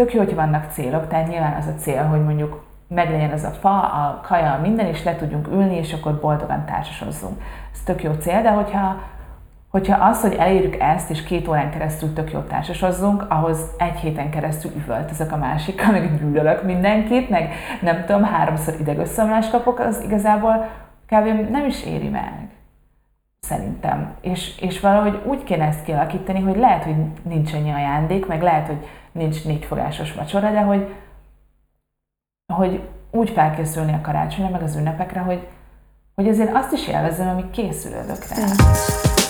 tök jó, hogy vannak célok, tehát nyilván az a cél, hogy mondjuk meglegyen ez a fa, a kaja, minden, és le tudjunk ülni, és akkor boldogan társasozzunk. Ez tök jó cél, de hogyha, hogyha az, hogy elérjük ezt, és két órán keresztül tök jó társasozzunk, ahhoz egy héten keresztül üvöltözök a másikkal, meg gyűlölök mindenkit, meg nem tudom, háromszor idegösszomlást kapok, az igazából kb. nem is éri meg. Szerintem. És, és valahogy úgy kéne ezt kialakítani, hogy lehet, hogy nincs ennyi ajándék, meg lehet, hogy nincs négyfogásos vacsora, de hogy, hogy úgy felkészülni a karácsonyra, meg az ünnepekre, hogy, hogy azért azt is élvezem, amíg készülődök rá. Mm.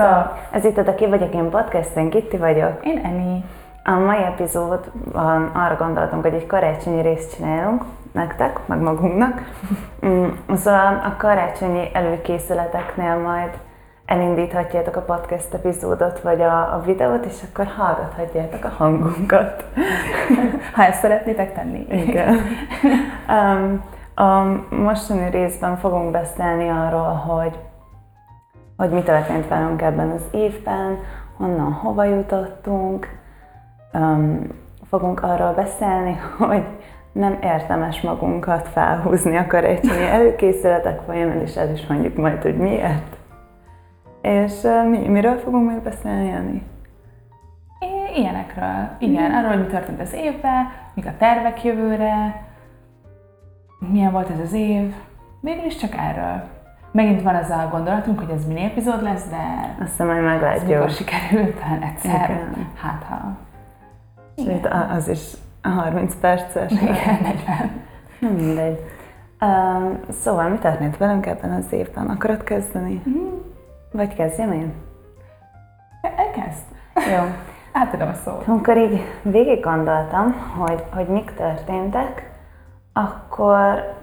Sziasztok! Ez itt a Ki vagyok én podcast, én Kitti vagyok. Én Emi. A mai epizódban arra gondoltunk, hogy egy karácsonyi részt csinálunk nektek, meg magunknak. Mm, szóval a karácsonyi előkészületeknél majd elindíthatjátok a podcast epizódot, vagy a, a videót, és akkor hallgathatjátok a hangunkat. ha ezt szeretnétek tenni. Igen. Um, a mostani részben fogunk beszélni arról, hogy hogy mi történt velünk ebben az évben, honnan, hova jutottunk. Um, fogunk arról beszélni, hogy nem érdemes magunkat felhúzni a karácsonyi előkészületek folyamán, és el is mondjuk majd, hogy miért. És uh, mi, miről fogunk még beszélni, Jani? Ilyenekről. Igen, mm. arról, hogy mi történt az évben, mik a tervek jövőre, milyen volt ez az év. Végül is csak erről. Megint van az a gondolatunk, hogy ez mini epizód lesz, de azt hiszem, majd meglátjuk. Mikor sikerült, talán egyszer. Igen. Hát ha. Igen. az is 30 perces. Igen, 40. Nem mindegy. Uh, szóval mi történt velünk ebben az évben? Akarod kezdeni? Mm. Vagy kezdjem én? Elkezd. Jó. Átadom a szót. Amikor így végig gondoltam, hogy, hogy mik történtek, akkor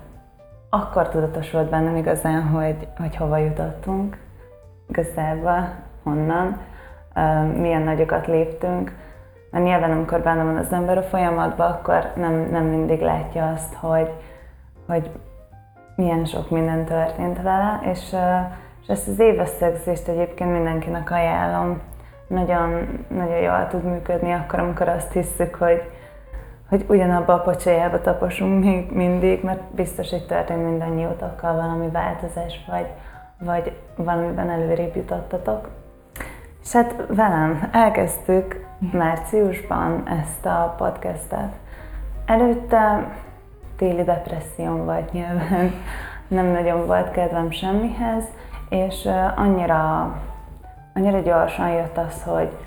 akkor tudatosult bennem igazán, hogy, hogy hova jutottunk, igazából, honnan, milyen nagyokat léptünk. Mert nyilván, amikor benne van az ember a folyamatban, akkor nem, nem mindig látja azt, hogy, hogy milyen sok minden történt vele, és, és ezt az éveszegzést egyébként mindenkinek ajánlom. Nagyon, nagyon jól tud működni akkor, amikor azt hiszük, hogy, hogy ugyanabba a pocsájába taposunk még mindig, mert biztos, hogy történt mindannyiótokkal valami változás, vagy, vagy valamiben előrébb jutottatok. És hát velem elkezdtük márciusban ezt a podcastet. Előtte téli depresszióm volt nyilván, nem nagyon volt kedvem semmihez, és annyira, annyira gyorsan jött az, hogy,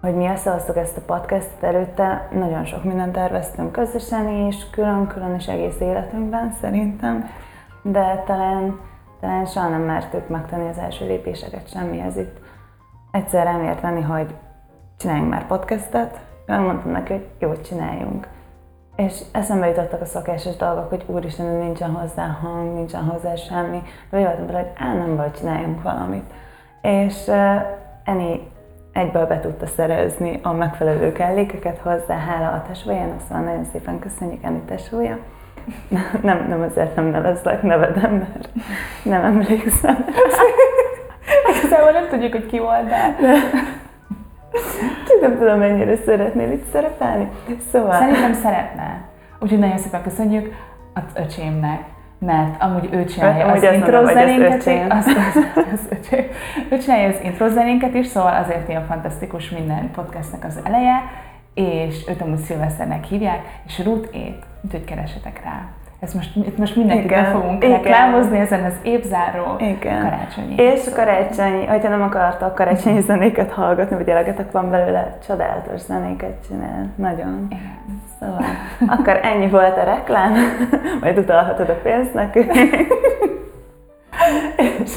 hogy mi összehoztuk ezt a podcastet előtte, nagyon sok mindent terveztünk közösen is, külön-külön is egész életünkben szerintem, de talán, talán soha nem mertük megtenni az első lépéseket semmihez itt. Egyszer elmérteni, hogy csináljunk már podcastet, mondtam neki, hogy jó, csináljunk. És eszembe jutottak a szokásos dolgok, hogy úristen, nincsen hozzá hang, nincsen hozzá semmi, de voltam hogy á, nem baj, csináljunk valamit. És uh, Eni egyből be tudta szerezni a megfelelő kellékeket hozzá, hála a tesójának, szóval nagyon szépen köszönjük Eni tesója. Nem, nem azért nem nevezlek nevedem, mert nem emlékszem. Igazából nem tudjuk, hogy ki volt, de... Nem tudom, mennyire szeretnél itt szerepelni. Szóval... Szerintem szeretne. Úgyhogy nagyon szépen köszönjük az öcsémnek, mert amúgy ő csinálja hát, az intro zenénket, is, az, az, az, öcsém. ő csinálja az intro zenénket is, szóval azért ilyen fantasztikus minden podcastnek az eleje, és őt amúgy Szilveszternek hívják, és Ruth ét, úgyhogy keresetek rá. Ez most, itt most mindenkit be fogunk igen. reklámozni ezen az évzáró igen. karácsonyi. És a karácsonyi, hogyha nem akartak karácsonyi zenéket hallgatni, vagy elegetek van belőle, csodálatos zenéket csinál. Nagyon. Igen. Szóval, akkor ennyi volt a reklám, majd utalhatod a pénzt nekünk. és,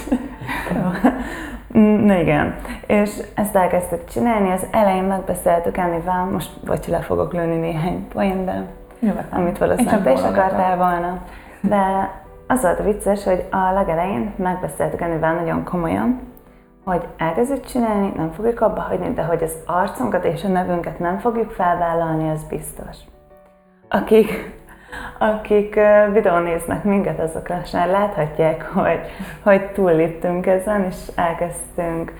Na igen, és ezt elkezdtük csinálni, az elején megbeszéltük Ennivel, most vagy le fogok lőni néhány poén, de Nyugodtan. amit valószínűleg te is akartál volna. De az volt a vicces, hogy a legelején megbeszéltük Enivel nagyon komolyan, hogy elkezdjük csinálni, nem fogjuk abba hagyni, de hogy az arcunkat és a nevünket nem fogjuk felvállalni, az biztos. Akik, akik videón néznek minket, azok lassan láthatják, hogy, hogy túlléptünk ezen, és elkezdtünk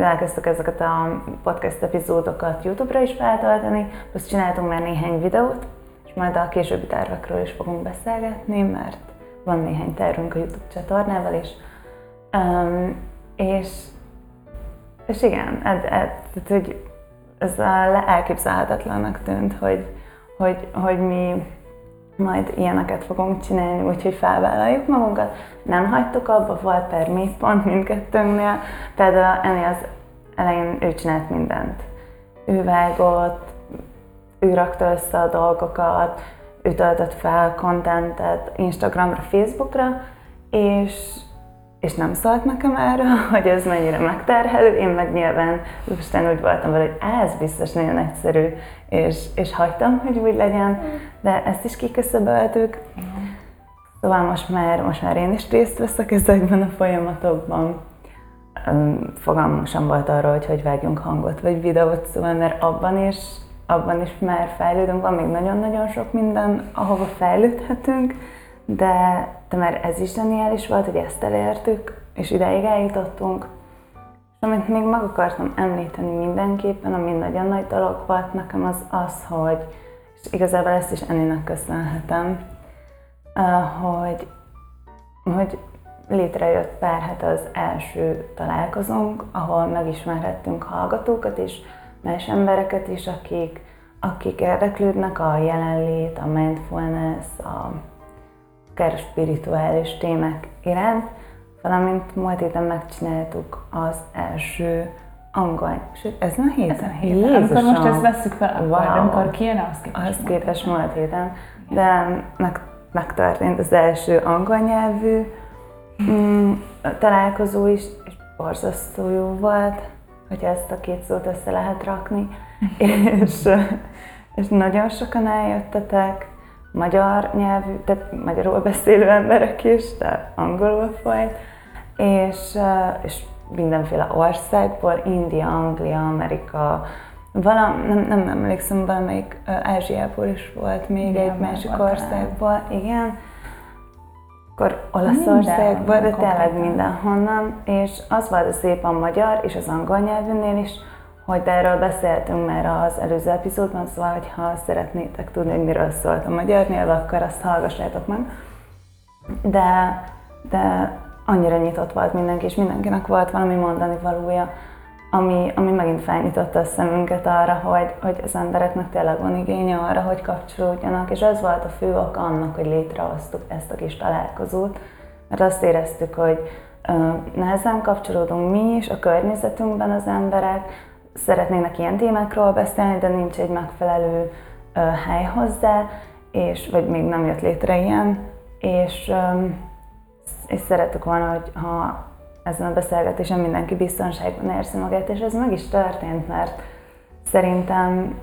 elkezdtük ezeket a podcast epizódokat YouTube-ra is feltölteni, plusz csináltunk már néhány videót, és majd a későbbi tervekről is fogunk beszélgetni, mert van néhány tervünk a YouTube csatornával is. Um, és, és igen, ed, ed, tehát, hogy ez elképzelhetetlennek tűnt, hogy, hogy, hogy mi majd ilyeneket fogunk csinálni, úgyhogy felvállaljuk magunkat. Nem hagytuk abba, volt per pont mindkettőnknél. Például Eni az elején ő csinált mindent. Ő vágott, ő rakta össze a dolgokat, ő töltött fel kontentet Instagramra, Facebookra, és és nem szólt nekem erről, hogy ez mennyire megterhelő, én meg nyilván lustán úgy voltam vele, hogy ez biztos nagyon egyszerű, és, és hagytam, hogy úgy legyen, de ezt is kiköszöböltük. Szóval most már, most már én is részt veszek ezekben a folyamatokban. Fogalmam sem volt arról, hogy hogy vágjunk hangot vagy videót, szóval mert abban is, abban is már fejlődünk, van még nagyon-nagyon sok minden, ahova fejlődhetünk, de, de már ez is zseniális volt, hogy ezt elértük, és ideig eljutottunk. Amit még meg akartam említeni mindenképpen, ami nagyon nagy dolog volt nekem, az az, hogy, és igazából ezt is Ennének köszönhetem, hogy, hogy létrejött pár hát az első találkozónk, ahol megismerhettünk hallgatókat és más embereket is, akik, akik érdeklődnek a jelenlét, a mindfulness, a akár spirituális témák iránt, valamint múlt héten megcsináltuk az első angol, sőt, ez a héten? Ezen a héten. Amikor most ezt veszük fel, akkor wow. amikor kijön, az képest. Az képest múlt héten. De meg, megtörtént az első angol nyelvű mm, találkozó is, és borzasztó jó volt, hogyha ezt a két szót össze lehet rakni, és, és nagyon sokan eljöttetek, magyar nyelvű, tehát magyarul beszélő emberek is, de angolul folyt, és, és mindenféle országból, India, Anglia, Amerika, valam, nem, nem emlékszem, valamelyik Ázsiából is volt még Igen, egy másik országból, igen. Akkor Olaszországból, de tényleg mindenhonnan, és az volt a szép a magyar és az angol nyelvűnél is, hogy erről beszéltünk már az előző epizódban, szóval, hogy ha szeretnétek tudni, hogy miről szólt a magyar nyelv, akkor azt hallgassátok meg. De, de annyira nyitott volt mindenki, és mindenkinek volt valami mondani valója, ami, ami megint felnyitotta a szemünket arra, hogy, hogy az embereknek tényleg van igénye arra, hogy kapcsolódjanak, és ez volt a fő ok annak, hogy létrehoztuk ezt a kis találkozót, mert azt éreztük, hogy nehezen kapcsolódunk mi is, a környezetünkben az emberek, szeretnének ilyen témákról beszélni, de nincs egy megfelelő uh, hely hozzá, és, vagy még nem jött létre ilyen, és, um, és szeretük volna, hogy ha ezen a beszélgetésen mindenki biztonságban érzi magát, és ez meg is történt, mert szerintem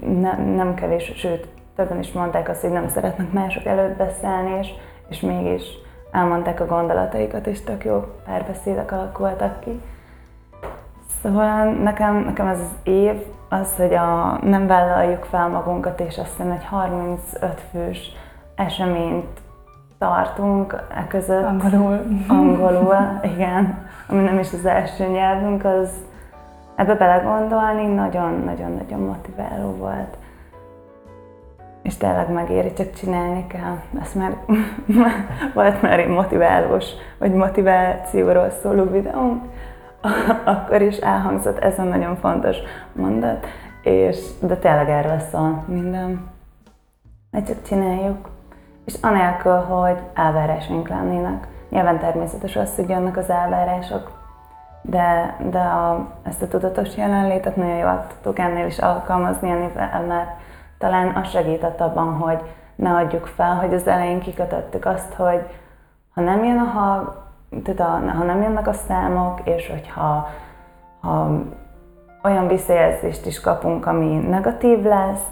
nem, nem kevés, sőt, többen is mondták azt, hogy nem szeretnek mások előtt beszélni, és, és mégis elmondták a gondolataikat, és tök jó párbeszédek alakultak ki. Szóval nekem, nekem ez az év az, hogy a, nem vállaljuk fel magunkat, és azt hiszem egy 35 fős eseményt tartunk e között. Angolul. Angolul, igen. Ami nem is az első nyelvünk, az ebbe belegondolni nagyon-nagyon-nagyon motiváló volt. És tényleg megéri, csak csinálni kell. Ezt már volt már egy motiválós, vagy motivációról szóló videónk, akkor is elhangzott ez a nagyon fontos mondat, és, de tényleg erről szól minden. Mert csak csináljuk. És anélkül, hogy elvárásaink lennének. Nyilván természetes az, hogy jönnek az elvárások, de, de a, ezt a tudatos jelenlétet nagyon jól tudtuk ennél is alkalmazni, mert talán az segített abban, hogy ne adjuk fel, hogy az elején kikötöttük azt, hogy ha nem jön a hang, tehát ha nem jönnek a számok, és hogyha ha olyan visszajelzést is kapunk, ami negatív lesz,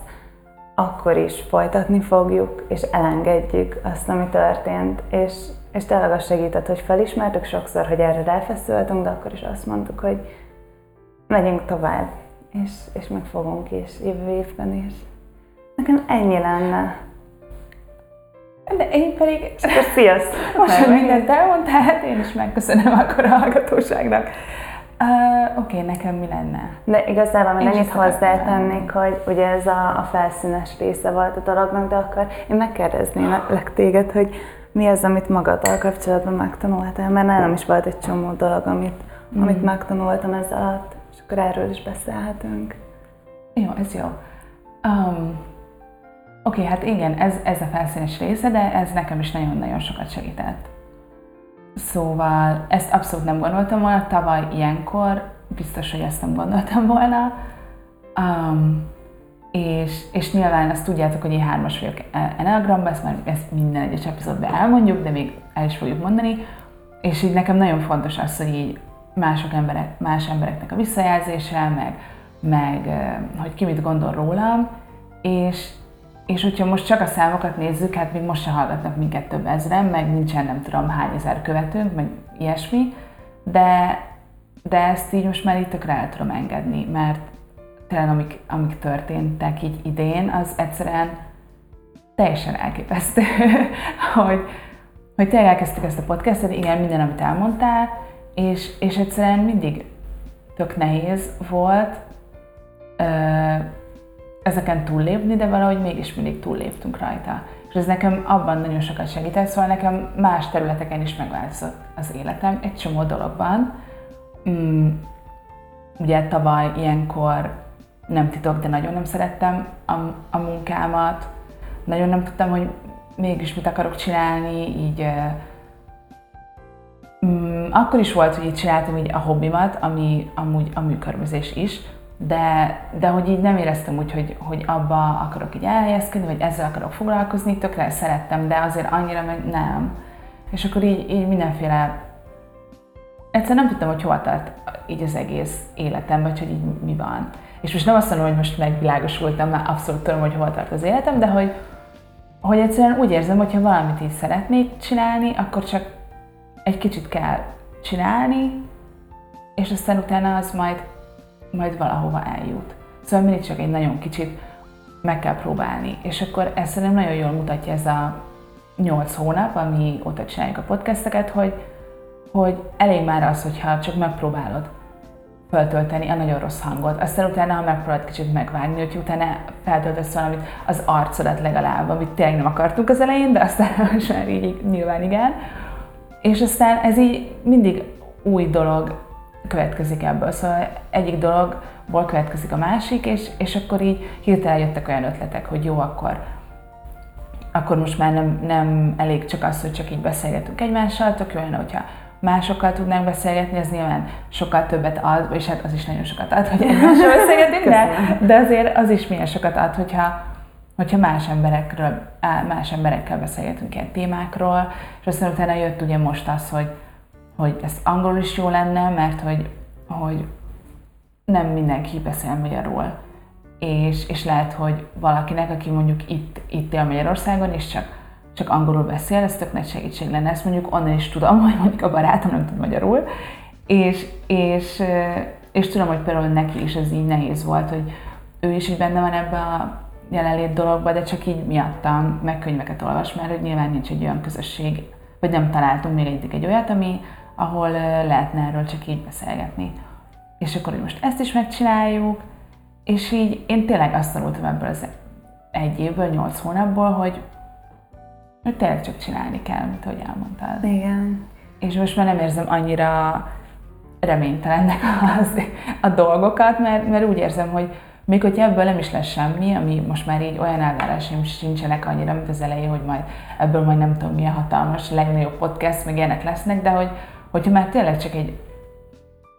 akkor is folytatni fogjuk, és elengedjük azt, ami történt, és, és tényleg az segített, hogy felismertük sokszor, hogy erre ráfeszültünk, de akkor is azt mondtuk, hogy megyünk tovább, és, és megfogunk is jövő évben is. Nekem ennyi lenne. De én pedig... És akkor sziasztok! Most, hogy mindent elmondtál, hát én is megköszönöm akkor a hallgatóságnak. Uh, Oké, okay, nekem mi lenne? De igazából még annyit hozzátennék, hogy ugye ez a, a felszínes része volt a dolognak, de akkor én megkérdeznélek téged, hogy mi az, amit magaddal kapcsolatban megtanultál, mert nálam is volt egy csomó dolog, amit, mm. amit megtanultam ez alatt, és akkor erről is beszélhetünk. Jó, ez jó. Um, Oké, okay, hát igen, ez, ez a felszínes része, de ez nekem is nagyon-nagyon sokat segített. Szóval ezt abszolút nem gondoltam volna, tavaly ilyenkor biztos, hogy ezt nem gondoltam volna. Um, és, és nyilván azt tudjátok, hogy én hármas vagyok e- Enneagramban, ezt már ezt minden egyes epizódban elmondjuk, de még el is fogjuk mondani. És így nekem nagyon fontos az, hogy így mások emberek, más embereknek a visszajelzése, meg, meg hogy ki mit gondol rólam, és, és hogyha most csak a számokat nézzük, hát még most se hallgatnak minket több ezren, meg nincsen nem tudom hány ezer követőnk, meg ilyesmi, de, de ezt így most már itt tökre el tudom engedni, mert tényleg amik, amik történtek így idén, az egyszerűen teljesen elképesztő, hogy, hogy tényleg elkezdtük ezt a podcastet, igen, minden, amit elmondtál, és, és egyszerűen mindig tök nehéz volt, ezeken túllépni, de valahogy mégis mindig túlléptünk rajta. És ez nekem abban nagyon sokat segített, szóval nekem más területeken is megváltozott az életem, egy csomó dologban. Mm, ugye tavaly ilyenkor nem titok, de nagyon nem szerettem a, a munkámat, nagyon nem tudtam, hogy mégis mit akarok csinálni, így mm, akkor is volt, hogy így csináltam így a hobbimat, ami amúgy a műkörmözés is, de, de hogy így nem éreztem úgy, hogy, hogy abba akarok így elhelyezkedni, vagy ezzel akarok foglalkozni, tökre szerettem, de azért annyira meg nem. És akkor így, így mindenféle egyszer nem tudtam, hogy hol tart így az egész életem, vagy hogy így mi van. És most nem azt mondom, hogy most megvilágosultam, már abszolút tudom, hogy hol tart az életem, de hogy, hogy egyszerűen úgy érzem, hogy ha valamit így szeretnék csinálni, akkor csak egy kicsit kell csinálni, és aztán utána az majd majd valahova eljut. Szóval mindig csak egy nagyon kicsit meg kell próbálni. És akkor ezt szerintem nagyon jól mutatja ez a nyolc hónap, ami óta csináljuk a podcasteket, hogy, hogy elég már az, hogyha csak megpróbálod feltölteni a nagyon rossz hangot. Aztán utána, ha megpróbálod kicsit megvágni, hogy utána feltöltesz valamit, az arcodat legalább, amit tényleg nem akartunk az elején, de aztán most már így nyilván igen. És aztán ez így mindig új dolog következik ebből. Szóval egyik dologból következik a másik, és, és akkor így hirtelen jöttek olyan ötletek, hogy jó, akkor akkor most már nem, nem elég csak az, hogy csak így beszélgetünk egymással, tök jó lenne, hogyha másokkal tudnánk beszélgetni, ez nyilván sokkal többet ad, és hát az is nagyon sokat ad, hogy egymással beszélgetünk, de, de azért az is milyen sokat ad, hogyha, hogyha más emberekről, más emberekkel beszélgetünk ilyen témákról, és aztán utána jött ugye most az, hogy hogy ez angol is jó lenne, mert hogy, hogy nem mindenki beszél magyarul. És, és lehet, hogy valakinek, aki mondjuk itt, itt él Magyarországon, és csak, csak angolul beszél, ez tök nagy segítség lenne. Ezt mondjuk onnan is tudom, hogy mondjuk a barátom nem tud magyarul, és, és, és tudom, hogy például neki is ez így nehéz volt, hogy ő is így benne van ebbe a jelenlét dologba, de csak így miattam meg könyveket olvas, mert hogy nyilván nincs egy olyan közösség, vagy nem találtunk még egyik egy olyat, ami, ahol lehetne erről csak így beszélgetni. És akkor, hogy most ezt is megcsináljuk, és így én tényleg azt tanultam ebből az egy évből, nyolc hónapból, hogy, hogy tényleg csak csinálni kell, mint ahogy elmondtál. Igen. És most már nem érzem annyira reménytelennek az, a dolgokat, mert, mert úgy érzem, hogy még hogyha ebből nem is lesz semmi, ami most már így olyan elvárásaim sincsenek annyira, mint az elején, hogy majd ebből majd nem tudom milyen hatalmas, legnagyobb podcast, meg ilyenek lesznek, de hogy, hogyha már tényleg csak egy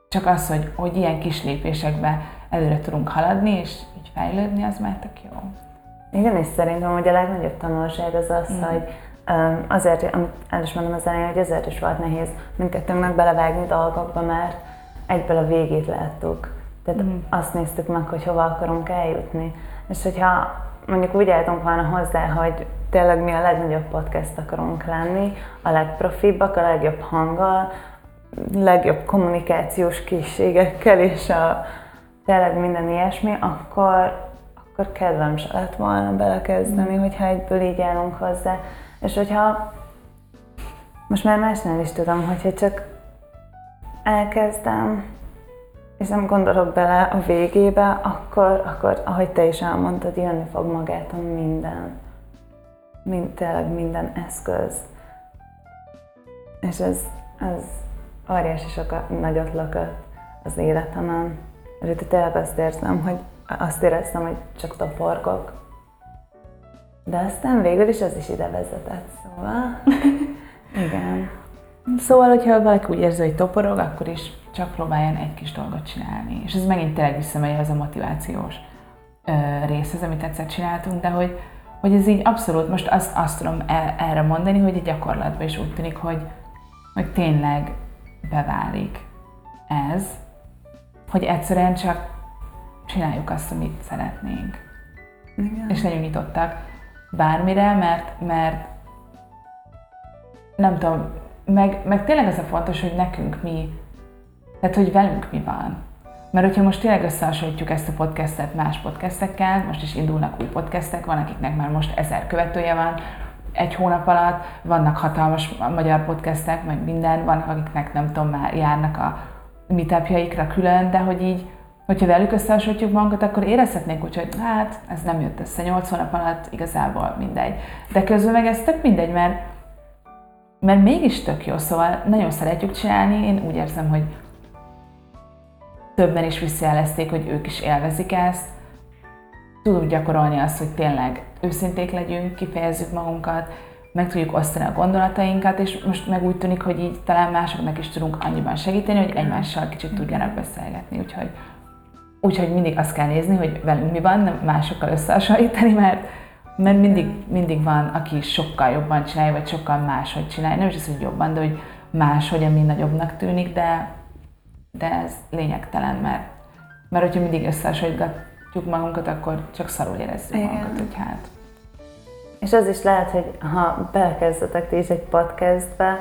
csak az, hogy, hogy ilyen kis lépésekbe előre tudunk haladni, és így fejlődni, az már tök jó. Igen, és szerintem, hogy a legnagyobb tanulság az az, mm. hogy um, azért, amit el is mondom az elején, hogy azért is volt nehéz mindkettőnknek belevágni dolgokba, mert egyből a végét láttuk. Tehát mm. azt néztük meg, hogy hova akarunk eljutni. És hogyha mondjuk úgy álltunk volna hozzá, hogy tényleg mi a legnagyobb podcast akarunk lenni, a legprofibbak, a legjobb hanggal, legjobb kommunikációs készségekkel, és a tényleg minden ilyesmi, akkor, akkor kedvem se lett volna belekezdeni, mm. hogyha egyből így állunk hozzá. És hogyha most már másnál is tudom, hogyha csak elkezdem, és nem gondolok bele a végébe, akkor, akkor ahogy te is elmondtad, jönni fog magától minden. Mind, tényleg minden eszköz. És ez, ez óriási sokat nagyot lökött az életemen. És itt tényleg azt érzem, hogy azt éreztem, hogy csak toporgok. De aztán végül is az is ide vezetett, szóval igen. Szóval, hogyha valaki úgy érzi, hogy toporog, akkor is csak próbáljon egy kis dolgot csinálni. És ez megint tényleg visszamegy az a motivációs ö, részhez, amit egyszer csináltunk, de hogy, hogy ez így abszolút, most azt, azt tudom el, erre mondani, hogy a gyakorlatban is úgy tűnik, hogy, hogy tényleg beválik ez, hogy egyszerűen csak csináljuk azt, amit szeretnénk. Igen. És legyünk nyitottak bármire, mert, mert nem tudom, meg, meg tényleg az a fontos, hogy nekünk mi, tehát hogy velünk mi van. Mert hogyha most tényleg összehasonlítjuk ezt a podcastet más podcastekkel, most is indulnak új podcastek, van akiknek már most ezer követője van, egy hónap alatt, vannak hatalmas magyar podcastek, meg minden, vannak akiknek nem tudom, már járnak a meetupjaikra külön, de hogy így, hogyha velük összehasonlítjuk magunkat, akkor érezhetnénk úgy, hogy hát ez nem jött össze 8 hónap alatt, igazából mindegy. De közben meg ez tök mindegy, mert, mert mégis tök jó, szóval nagyon szeretjük csinálni, én úgy érzem, hogy többen is visszajelezték, hogy ők is élvezik ezt, tudunk gyakorolni azt, hogy tényleg őszinték legyünk, kifejezzük magunkat, meg tudjuk osztani a gondolatainkat, és most meg úgy tűnik, hogy így talán másoknak is tudunk annyiban segíteni, hogy egymással kicsit tudjanak beszélgetni, úgyhogy, úgyhogy mindig azt kell nézni, hogy velünk mi van, nem másokkal összehasonlítani, mert, mert mindig, mindig van, aki sokkal jobban csinálja, vagy sokkal máshogy csinálja. Nem is az, hogy jobban, de hogy máshogy, ami nagyobbnak tűnik, de, de ez lényegtelen, mert, mert hogyha mindig összehasonlítjuk magunkat, akkor csak szarul érezzük Igen. magunkat, hogy hát és az is lehet, hogy ha belekezdetek ti is egy podcastbe,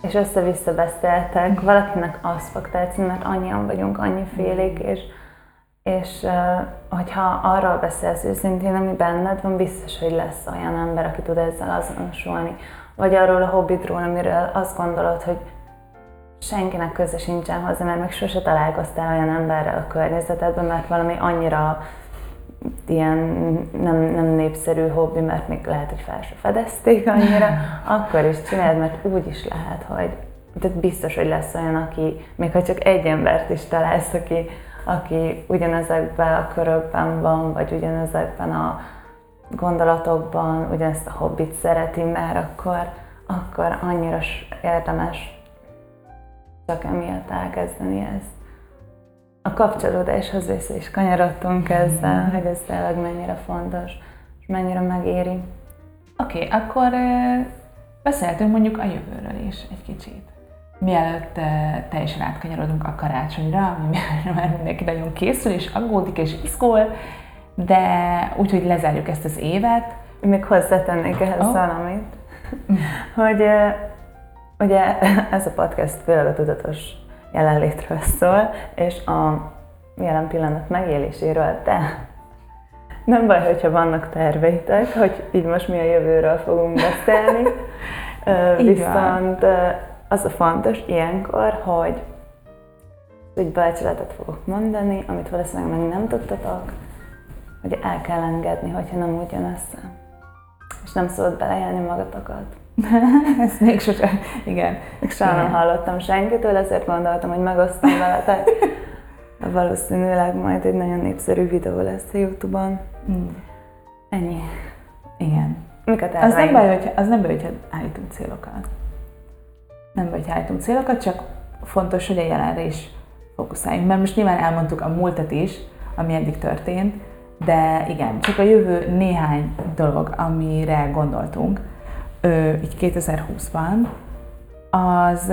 és össze-vissza beszéltek, valakinek az fog tetszeni, mert annyian vagyunk, annyi félék, és, és hogyha arról beszélsz őszintén, ami benned van, biztos, hogy lesz olyan ember, aki tud ezzel azonosulni. Vagy arról a hobbitról, amiről azt gondolod, hogy senkinek köze sincsen hozzá, mert meg sose találkoztál olyan emberrel a környezetedben, mert valami annyira ilyen nem, nem népszerű hobbi, mert még lehet, hogy fel se fedezték annyira, akkor is csináld, mert úgy is lehet, hogy tehát biztos, hogy lesz olyan, aki, még ha csak egy embert is találsz, aki, aki ugyanezekben a körökben van, vagy ugyanezekben a gondolatokban, ugyanezt a hobbit szereti, mert akkor, akkor annyira érdemes csak emiatt elkezdeni ezt a kapcsolódáshoz vissza is kanyarodtunk ezzel, hogy ez tényleg mennyire fontos, és mennyire megéri. Oké, okay, akkor beszéltünk mondjuk a jövőről is egy kicsit. Mielőtt teljesen átkanyarodunk a karácsonyra, ami már mindenki nagyon készül, és aggódik, és iszkol, de úgyhogy lezárjuk ezt az évet. Még hozzátennék ehhez oh. valamit, hogy ugye ez a podcast főleg a tudatos jelenlétről szól, és a jelen pillanat megéléséről, de nem baj, hogyha vannak terveitek, hogy így most mi a jövőről fogunk beszélni, viszont az a fontos ilyenkor, hogy egy becsületet fogok mondani, amit valószínűleg meg nem tudtatok, hogy el kell engedni, hogyha nem ugyanössze. És nem szabad belejelni magatokat. Ezt még sose, igen. Még soha nem hallottam senkitől, ezért gondoltam, hogy megosztom veletek. Valószínűleg majd egy nagyon népszerű videó lesz a Youtube-on. Mm. Ennyi. Igen. Miket az nem, baj, hogy, az nem baj, hogy állítunk célokat. Nem hogy állítunk célokat, csak fontos, hogy a jelenre is fókuszáljunk. Mert most nyilván elmondtuk a múltat is, ami eddig történt, de igen, csak a jövő néhány dolog, amire gondoltunk, így 2020-ban, az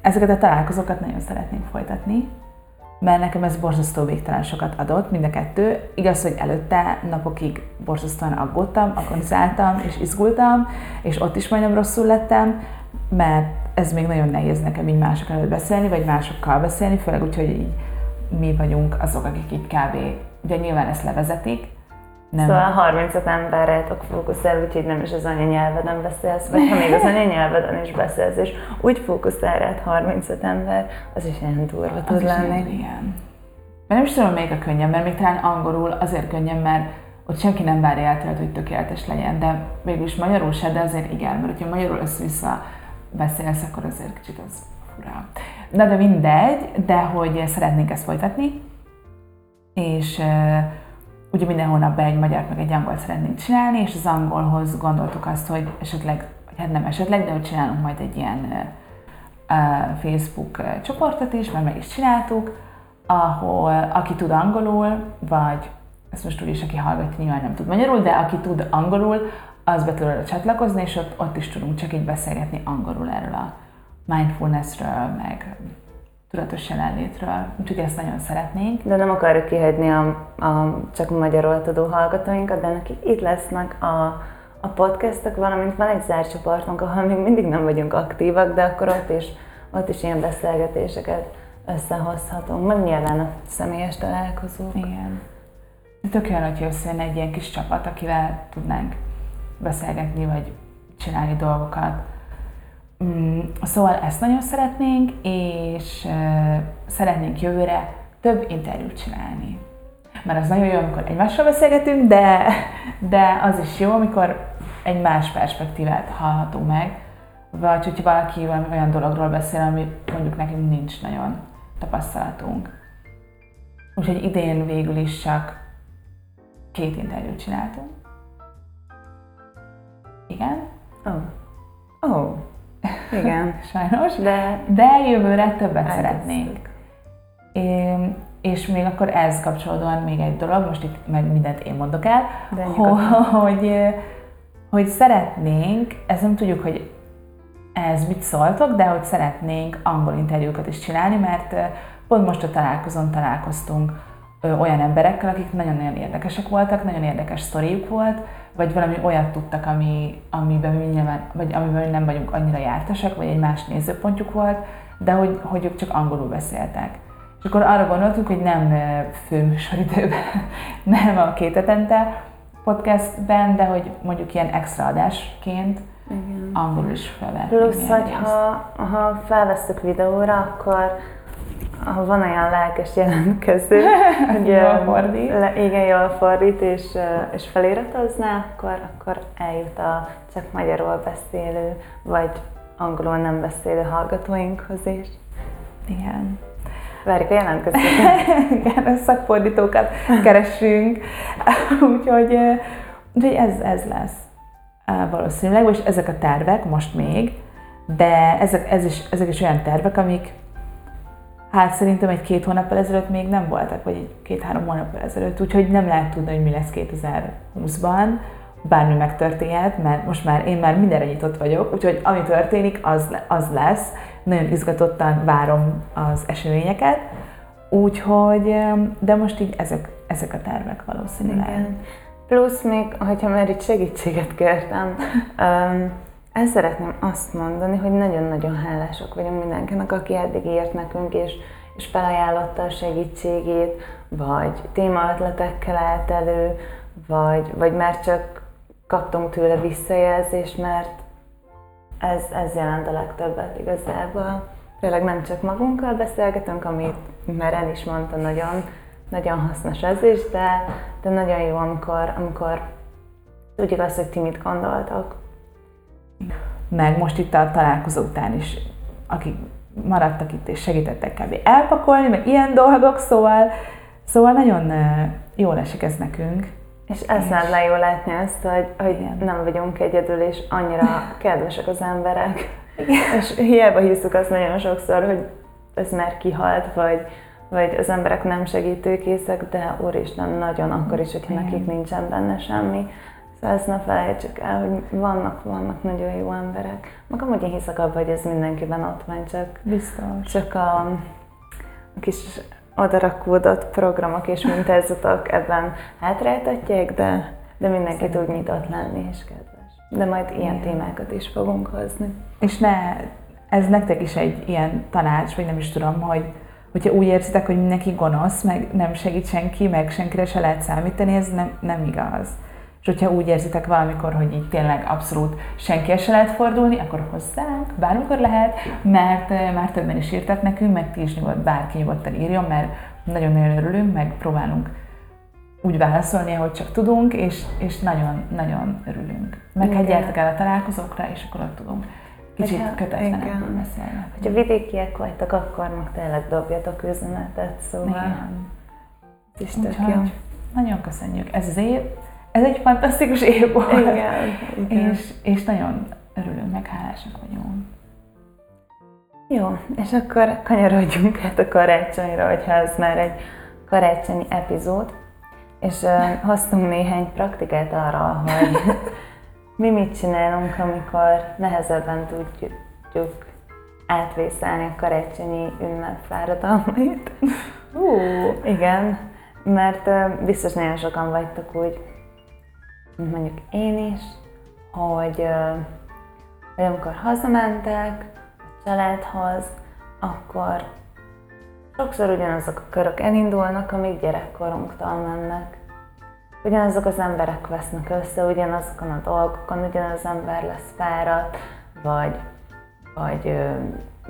ezeket a találkozókat nagyon szeretnénk folytatni. mert nekem ez borzasztó végtelen sokat adott, mind a kettő. Igaz, hogy előtte napokig borzasztóan aggódtam, agonizáltam és izgultam, és ott is majdnem rosszul lettem, mert ez még nagyon nehéz nekem így mások előtt beszélni, vagy másokkal beszélni, főleg úgy, hogy így mi vagyunk azok, akik így kb. Ugye nyilván ezt levezetik, nem. Szóval 35 emberre tudok fókuszálni, úgyhogy nem is az anyanyelveden beszélsz, vagy ha még az anyanyelveden is beszélsz, és úgy fókuszál rád 35 ember, az is ilyen durva tud lenni. Igen. Mert nem is tudom, még a könnyebb, mert még talán angolul azért könnyebb, mert ott senki nem várja el tőled, hogy tökéletes legyen, de mégis magyarul se, de azért igen, mert ha magyarul össze-vissza beszélsz, akkor azért kicsit az fura. Na de mindegy, de hogy szeretnénk ezt folytatni, és ugye minden hónapban egy magyar meg egy angol szeretnénk csinálni, és az angolhoz gondoltuk azt, hogy esetleg, hát nem esetleg, de hogy csinálunk majd egy ilyen Facebook csoportot is, mert meg is csináltuk, ahol aki tud angolul, vagy ezt most úgy is, aki hallgatja, nyilván nem tud magyarul, de aki tud angolul, az be tud csatlakozni, és ott, ott is tudunk csak így beszélgetni angolul erről a mindfulnessről, meg tudatos jelenlétről, úgyhogy ezt nagyon szeretnénk. De nem akarjuk kihagyni a, a csak magyarul tudó hallgatóinkat, de nekik itt lesznek a, a podcastok, valamint van egy zárt csoportunk, ahol még mindig nem vagyunk aktívak, de akkor ott is, ott is ilyen beszélgetéseket összehozhatunk, meg nyilván a személyes találkozók. Igen. Tök olyan, hogy összejön egy ilyen kis csapat, akivel tudnánk beszélgetni, vagy csinálni dolgokat Mm, szóval ezt nagyon szeretnénk, és szeretnénk jövőre több interjút csinálni. Mert az nagyon jó, amikor egymással beszélgetünk, de, de az is jó, amikor egy más perspektívát hallhatunk meg, vagy hogyha valaki valami olyan dologról beszél, ami mondjuk nekünk nincs nagyon tapasztalatunk. Úgyhogy idén végül is csak két interjút csináltunk. Igen? Oh. Oh. Igen. Sajnos. De, de jövőre többet szeretnénk. É, és még akkor ez kapcsolódóan még egy dolog, most itt meg mindent én mondok el, de hogy, hogy szeretnénk, ezt nem tudjuk, hogy ez mit szóltok, de hogy szeretnénk angol interjúkat is csinálni, mert pont most a találkozón találkoztunk olyan emberekkel, akik nagyon-nagyon érdekesek voltak, nagyon érdekes sztoriuk volt, vagy valami olyat tudtak, ami, amiben mi nyilván, vagy amiben mi nem vagyunk annyira jártasak, vagy egy más nézőpontjuk volt, de hogy, hogy ők csak angolul beszéltek. És akkor arra gondoltunk, hogy nem főműsoridőben, nem a két etente podcastben, de hogy mondjuk ilyen extra adásként Igen. angolul is felvehetnénk. Plusz, hogy ha, ha felveszünk videóra, akkor ha van olyan lelkes jelentkező, hogy jól fordít. Le, igen, jól fordít, és, és feliratozná, akkor, akkor eljut a csak magyarul beszélő, vagy angolul nem beszélő hallgatóinkhoz is. Igen. Várjuk a jelentkezőket. Igen, szakfordítókat keressünk. úgyhogy, úgyhogy ez, ez lesz valószínűleg, és ezek a tervek most még, de ezek, ez is, ezek is olyan tervek, amik Hát szerintem egy két hónappal ezelőtt még nem voltak, vagy egy két-három hónappal ezelőtt, úgyhogy nem lehet tudni, hogy mi lesz 2020-ban, bármi megtörténhet, mert most már én már mindenre nyitott vagyok, úgyhogy ami történik, az, az lesz. Nagyon izgatottan várom az eseményeket, úgyhogy, de most így ezek, ezek a tervek valószínűleg. Igen. Plusz még, hogyha már itt segítséget kértem, um, el szeretném azt mondani, hogy nagyon-nagyon hálások vagyunk mindenkinek, aki eddig írt nekünk, és, és felajánlotta a segítségét, vagy témaötletekkel állt elő, vagy, vagy már csak kaptunk tőle visszajelzést, mert ez, ez jelent a legtöbbet igazából. Tényleg nem csak magunkkal beszélgetünk, amit már is mondta, nagyon, nagyon hasznos ez is, de, de nagyon jó, amikor, amikor tudjuk azt, hogy ti mit gondoltok meg most itt a találkozó után is, akik maradtak itt és segítettek kb. elpakolni, meg ilyen dolgok, szóval, szóval nagyon jól esik ez nekünk. És ez nem le jól látni azt, hogy, hogy nem vagyunk egyedül, és annyira kedvesek az emberek. Igen. És hiába hiszük azt nagyon sokszor, hogy ez már kihalt, vagy, vagy az emberek nem segítőkészek, de úristen, nagyon akkor is, hogyha nekik nincsen benne semmi. Szóval ezt ne felejtsük el, hogy vannak, vannak nagyon jó emberek. Meg amúgy én hiszek abban, hogy ez mindenkiben ott van, csak, Biztos. csak a, a kis odarakódott programok és mintázatok ebben hátráltatják, de, de mindenki tud nyitott lenni és kedves. De majd ilyen Igen. témákat is fogunk hozni. És ne, ez nektek is egy ilyen tanács, vagy nem is tudom, hogy hogyha úgy érzitek, hogy mindenki gonosz, meg nem segít senki, meg senkire se lehet számítani, ez nem, nem igaz. És hogyha úgy érzitek valamikor, hogy így tényleg abszolút senki se lehet fordulni, akkor hozzánk, bármikor lehet, mert eh, már többen is írtak nekünk, meg ti is nyugodt, bárki nyugodtan írjon, mert nagyon-nagyon örülünk, meg próbálunk úgy válaszolni, ahogy csak tudunk, és, és nagyon-nagyon örülünk. Meg hát gyertek el a találkozókra, és akkor ott tudunk kicsit kötetlenebbül beszélni. Hogyha vidékiek vagytok, akkor meg tényleg dobjatok üzenetet, szóval igen. is tök jó. Nagyon köszönjük. Ez az év, ez egy fantasztikus év volt. Igen, igen. És, és nagyon örülünk, meg hálásak vagyunk. Jó, és akkor kanyarodjunk át a karácsonyra, hogyha ez már egy karácsonyi epizód, és uh, hoztunk néhány praktikát arra, hogy mi mit csinálunk, amikor nehezebben tudjuk átvészelni a karácsonyi ünnep fáradalmait. Uh. Igen, mert uh, biztos nagyon sokan vagytok úgy, mint mondjuk én is, hogy, hogy amikor hazamentek a családhoz, akkor sokszor ugyanazok a körök elindulnak, amik gyerekkorunktól mennek ugyanazok az emberek vesznek össze, ugyanazokon a dolgokon, ugyanaz ember lesz fáradt, vagy, vagy ö,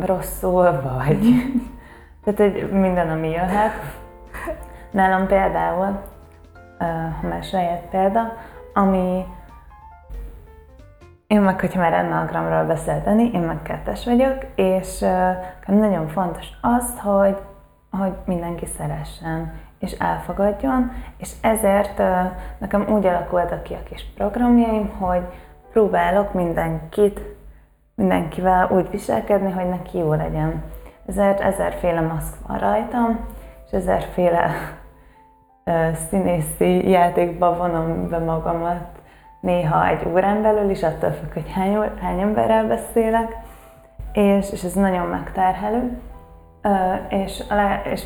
rosszul, vagy tehát egy minden, ami jöhet. Nálam például, uh, már saját példa, ami én meg, hogyha már ennagramról beszélteni, én meg kettes vagyok, és nagyon fontos az, hogy, hogy mindenki szeressen, és elfogadjon, és ezért nekem úgy alakultak ki a kis programjaim, hogy próbálok mindenkit, mindenkivel úgy viselkedni, hogy neki jó legyen. Ezért ezerféle maszk van rajtam, és ezerféle színészi játékba vonom be magamat néha egy órán belül is, attól függ, hogy hány, hány emberrel beszélek, és, és ez nagyon megterhelő, és, és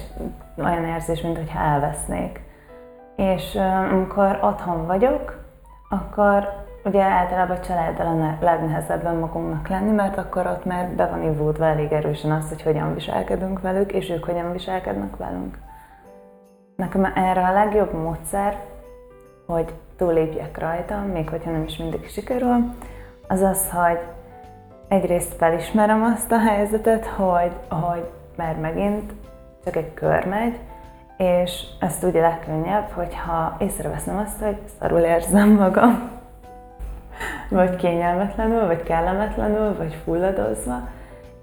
olyan érzés, mint hogyha elvesznék. És amikor otthon vagyok, akkor ugye általában a családdal a legnehezebben magunknak lenni, mert akkor ott már be van ivódva elég erősen az, hogy hogyan viselkedünk velük, és ők hogyan viselkednek velünk. Nekem erre a legjobb módszer, hogy túlépjek rajta, még hogyha nem is mindig sikerül, az az, hogy egyrészt felismerem azt a helyzetet, hogy, hogy már megint csak egy kör megy, és ezt ugye legkönnyebb, hogyha észreveszem azt, hogy szarul érzem magam, vagy kényelmetlenül, vagy kellemetlenül, vagy fulladozva,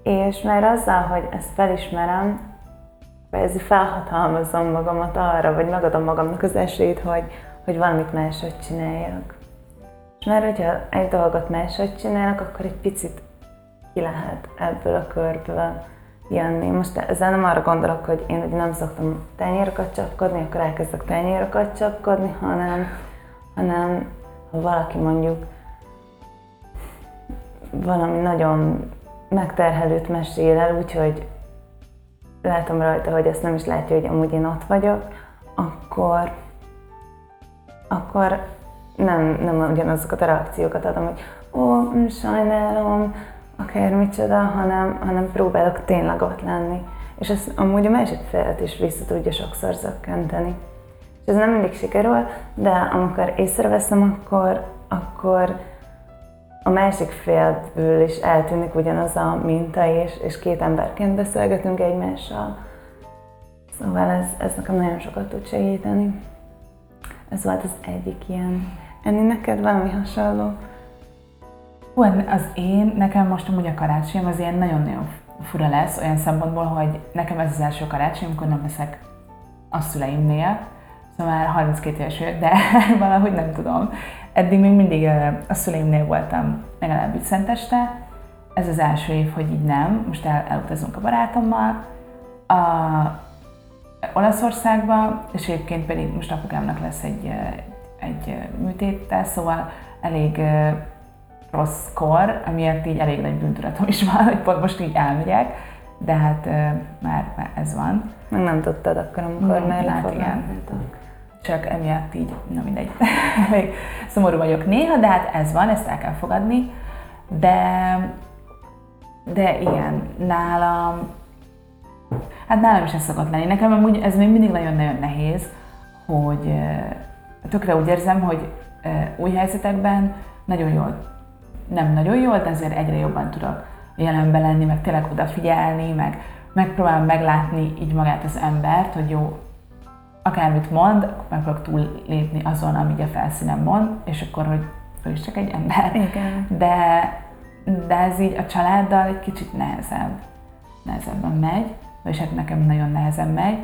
és már azzal, hogy ezt felismerem, ez felhatalmazom magamat arra, vagy megadom magamnak az esélyt, hogy, hogy valamit máshogy csináljak. És már hogyha egy dolgot máshogy csinálok, akkor egy picit ki lehet ebből a körből jönni. Most ezzel nem arra gondolok, hogy én ugye nem szoktam tenyérokat csapkodni, akkor elkezdek tenyérokat csapkodni, hanem, hanem ha valaki mondjuk valami nagyon megterhelőt mesél el, úgyhogy látom rajta, hogy ezt nem is látja, hogy amúgy én ott vagyok, akkor, akkor nem, nem ugyanazokat a reakciókat adom, hogy ó, sajnálom, akár micsoda, hanem, hanem próbálok tényleg ott lenni. És ez amúgy a másik felet is vissza tudja sokszor zökkenteni. És ez nem mindig sikerül, de amikor észreveszem, akkor, akkor a másik félből is eltűnik ugyanaz a minta, és, és két emberként beszélgetünk egymással. Szóval ez, ez nekem nagyon sokat tud segíteni. Ez volt az egyik ilyen. Enni neked valami hasonló? Hú, az én, nekem most amúgy a karácsonyom az ilyen nagyon-nagyon fura lesz, olyan szempontból, hogy nekem ez az első karácsony, amikor nem leszek a szüleimnél, szóval már 32 éves vagyok, de valahogy nem tudom. Eddig még mindig a szüleimnél voltam legalább így szenteste, ez az első év, hogy így nem, most el, elutazunk a barátommal, a Olaszországba, és egyébként pedig most apukámnak lesz egy, egy műtéte, szóval elég rosszkor, amiért így elég nagy bűntudatom is van, hogy pont most így elmegyek, de hát már, már ez van. Meg nem tudtad akkor, amikor már hát igen. Csak emiatt így, na mindegy, még szomorú vagyok néha, de hát ez van, ezt el kell fogadni. De, de igen, nálam, hát nálam is ez szokott lenni. Nekem amúgy ez még mindig nagyon-nagyon nehéz, hogy tökre úgy érzem, hogy új helyzetekben nagyon jól, nem nagyon jól, de azért egyre jobban tudok jelenben lenni, meg tényleg odafigyelni, meg megpróbálom meglátni így magát az embert, hogy jó, akármit mond, akkor megpróbálok túllépni azon, amit a felszínen mond, és akkor, hogy ő is csak egy ember. Igen. De, de ez így a családdal egy kicsit nehezebb. Nehezebben megy, és hát nekem nagyon nehezen megy,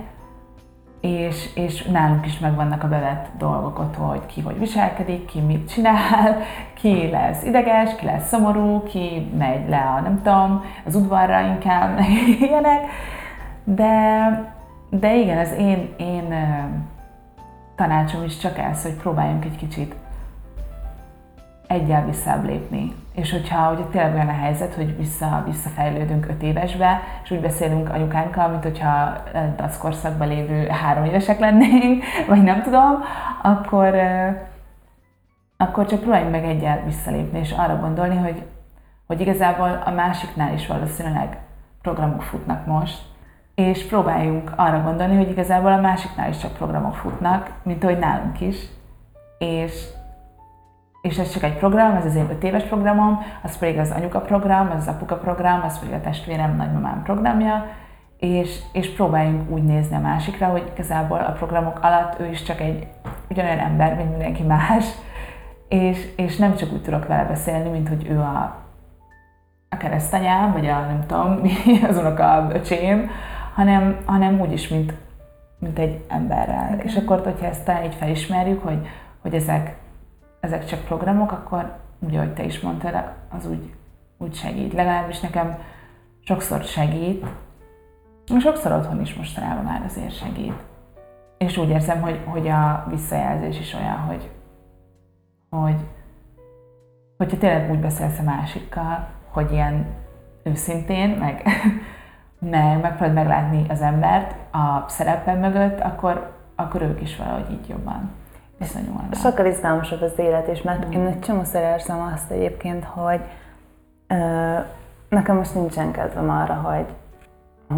és, és nálunk is megvannak a bevett dolgok ott, hogy ki hogy viselkedik, ki mit csinál, ki lesz ideges, ki lesz szomorú, ki megy le a, nem tudom, az udvarra inkább, meg ilyenek. De, de igen, az én, én tanácsom is csak ez, hogy próbáljunk egy kicsit egyel visszább lépni. És hogyha, hogyha tényleg olyan a helyzet, hogy vissza, visszafejlődünk öt évesbe, és úgy beszélünk anyukánkkal, mint hogyha daszkorszakban lévő három évesek lennénk, vagy nem tudom, akkor, akkor csak próbáljunk meg egyel visszalépni, és arra gondolni, hogy, hogy igazából a másiknál is valószínűleg programok futnak most, és próbáljunk arra gondolni, hogy igazából a másiknál is csak programok futnak, mint ahogy nálunk is, és és ez csak egy program, ez az én öt éves programom, az pedig az anyuka program, az az apuka program, az pedig a testvérem, nagymamám programja, és, és próbáljunk úgy nézni a másikra, hogy igazából a programok alatt ő is csak egy ugyanolyan ember, mint mindenki más, és, és nem csak úgy tudok vele beszélni, mint hogy ő a, a keresztanyám, vagy a nem tudom, mi az unoka öcsém, hanem, hanem úgy is, mint, mint egy emberrel. Okay. És akkor, hogyha ezt így felismerjük, hogy, hogy ezek ezek csak programok, akkor úgy, ahogy te is mondtad, az úgy, úgy segít. Legalábbis nekem sokszor segít, sokszor otthon is mostanában már azért segít. És úgy érzem, hogy, hogy a visszajelzés is olyan, hogy, hogy hogyha tényleg úgy beszélsz a másikkal, hogy ilyen őszintén, meg, meg megpróbálod meglátni az embert a szerepen mögött, akkor, akkor ők is valahogy így jobban viszonyulnak. Sokkal izgalmasabb az élet is, mert mm. én egy csomószor érzem azt egyébként, hogy ö, nekem most nincsen kedvem arra, hogy,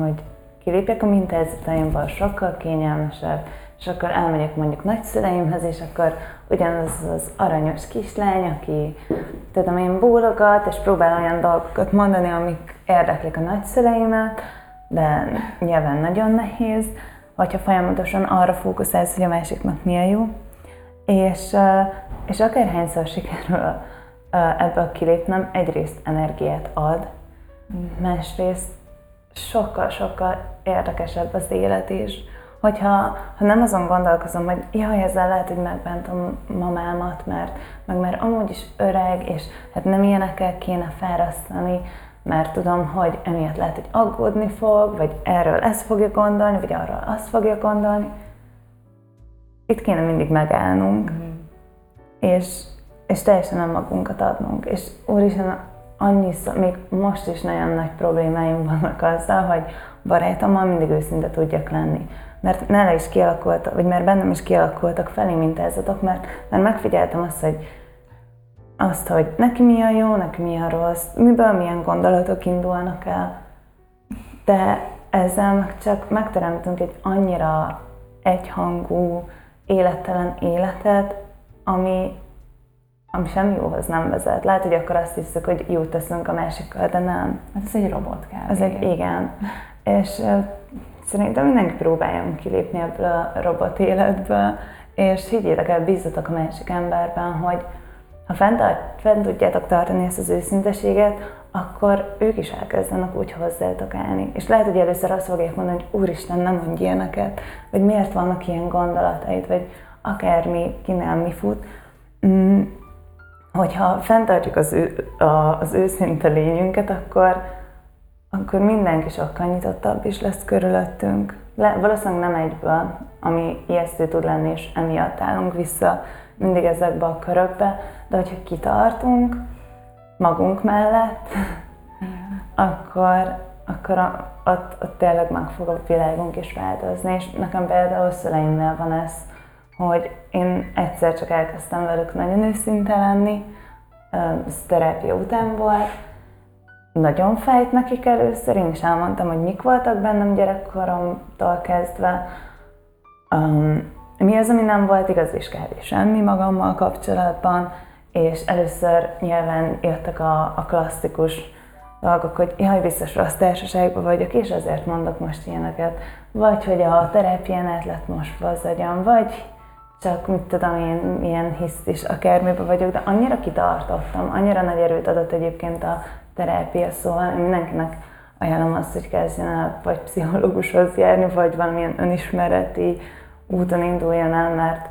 hogy kilépjek a mintázataimból, sokkal kényelmesebb, és akkor elmegyek mondjuk nagyszüleimhez, és akkor ugyanaz az aranyos kislány, aki tudom én bólogat, és próbál olyan dolgokat mondani, amik érdeklik a nagyszüleimet, de nyilván nagyon nehéz, vagy ha folyamatosan arra fókuszálsz, hogy a másiknak mi a jó, és, és akárhányszor sikerül ebből kilépnem, egyrészt energiát ad, másrészt sokkal-sokkal érdekesebb az élet is. Hogyha ha nem azon gondolkozom, hogy jaj, ezzel lehet, hogy megbántom mamámat, mert meg mert amúgy is öreg, és hát nem ilyenekkel kéne fárasztani, mert tudom, hogy emiatt lehet, hogy aggódni fog, vagy erről ezt fogja gondolni, vagy arról azt fogja gondolni, itt kéne mindig megállnunk, mm. és, és teljesen nem magunkat adnunk. És úristen, annyiszor, még most is nagyon nagy problémáim vannak azzal, hogy barátommal mindig őszinte tudjak lenni. Mert nála is kialakultak, vagy mert bennem is kialakultak felé mintázatok, mert, mert megfigyeltem azt, hogy azt, hogy neki mi a jó, neki mi a rossz, miből milyen gondolatok indulnak el. De ezzel meg csak megteremtünk egy annyira egyhangú, élettelen életet, ami, ami semmi jóhoz nem vezet. Lehet, hogy akkor azt hiszük, hogy jót teszünk a másikkal, de nem. Hát ez egy robot kell. Ez egy, igen. És szerintem mindenki próbáljon kilépni ebből a robot életből, és higgyétek el, bízzatok a másik emberben, hogy ha fent, fent tudjátok tartani ezt az őszinteséget, akkor ők is elkezdenek úgy hozzátok állni. És lehet, hogy először azt fogják mondani, hogy úristen, nem mondj ilyeneket, vagy miért vannak ilyen gondolataid, vagy akármi, kinél mi fut. Mm, hogyha fenntartjuk az, ő, a, az őszinte lényünket, akkor, akkor mindenki sokkal nyitottabb is lesz körülöttünk. Le, valószínűleg nem egyből, ami ijesztő tud lenni, és emiatt állunk vissza mindig ezekbe a körökbe, de hogyha kitartunk magunk mellett, akkor, akkor a, ott, ott tényleg meg fog a világunk is változni, és nekem például szüleimnél van ez, hogy én egyszer csak elkezdtem velük nagyon őszinte lenni, ez terápia után volt, nagyon fájt nekik először, én is elmondtam, hogy mik voltak bennem gyerekkoromtól kezdve, um, mi az, ami nem volt igaz, és kb. semmi magammal kapcsolatban, és először nyilván jöttek a, a klasszikus dolgok, hogy jaj, biztos rossz társaságban vagyok, és ezért mondok most ilyeneket. Vagy hogy a terápián át lett most az vagy csak mit tudom én, milyen hisz is akármiben vagyok, de annyira kitartottam, annyira nagy erőt adott egyébként a terápia, szóval mindenkinek ajánlom azt, hogy kezdjen el vagy pszichológushoz járni, vagy valamilyen önismereti úton induljon el, mert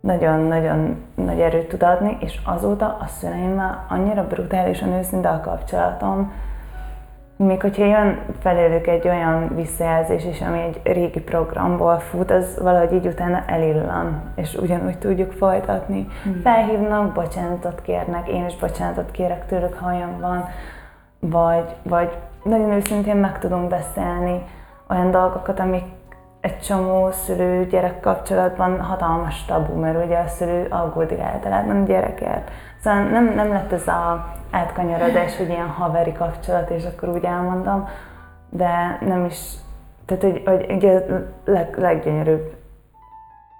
nagyon-nagyon nagy erőt tud adni, és azóta a szüleimmel annyira brutálisan őszinte a kapcsolatom, még hogyha jön felőlük egy olyan visszajelzés is, ami egy régi programból fut, az valahogy így utána elillan, és ugyanúgy tudjuk folytatni. Mm. Felhívnak, bocsánatot kérnek, én is bocsánatot kérek tőlük, ha olyan van, vagy, vagy nagyon őszintén meg tudunk beszélni olyan dolgokat, amik egy csomó szülő-gyerek kapcsolatban hatalmas tabu, mert ugye a szülő aggódik általában a gyerekért. Szóval nem, nem lett ez a átkanyarodás, hogy ilyen haveri kapcsolat, és akkor úgy elmondom, de nem is, tehát hogy, hogy ugye a leg, leggyönyörűbb,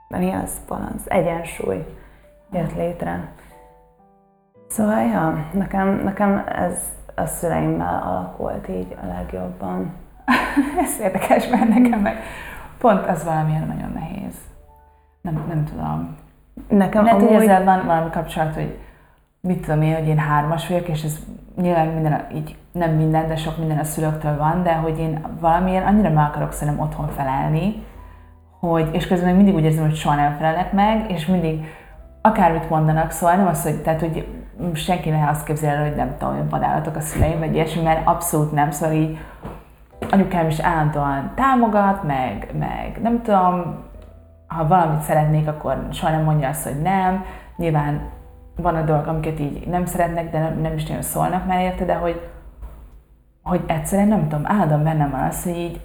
mi az balansz, egyensúly jött létre. Szóval, ja, nekem, nekem ez a szüleimmel alakult így a legjobban. ez érdekes, mert nekem meg pont ez valamilyen nagyon nehéz. Nem, nem tudom. Nekem Lehet, amúgy... hogy ezzel van valami kapcsolat, hogy mit tudom én, hogy én hármas vagyok, és ez nyilván minden, így nem minden, de sok minden a szülőktől van, de hogy én valamilyen annyira meg akarok szerintem otthon felelni, hogy, és közben még mindig úgy érzem, hogy soha nem felelek meg, és mindig akármit mondanak, szóval nem az, hogy, tehát, hogy senki ne azt képzelje, hogy nem tudom, hogy vadállatok a szüleim, vagy ilyesmi, mert abszolút nem, szóval így anyukám is állandóan támogat, meg, meg nem tudom, ha valamit szeretnék, akkor soha nem mondja azt, hogy nem. Nyilván van a dolgok, amiket így nem szeretnek, de nem, nem is nagyon szólnak már érte, de hogy, hogy egyszerűen nem tudom, állandóan bennem van az, hogy így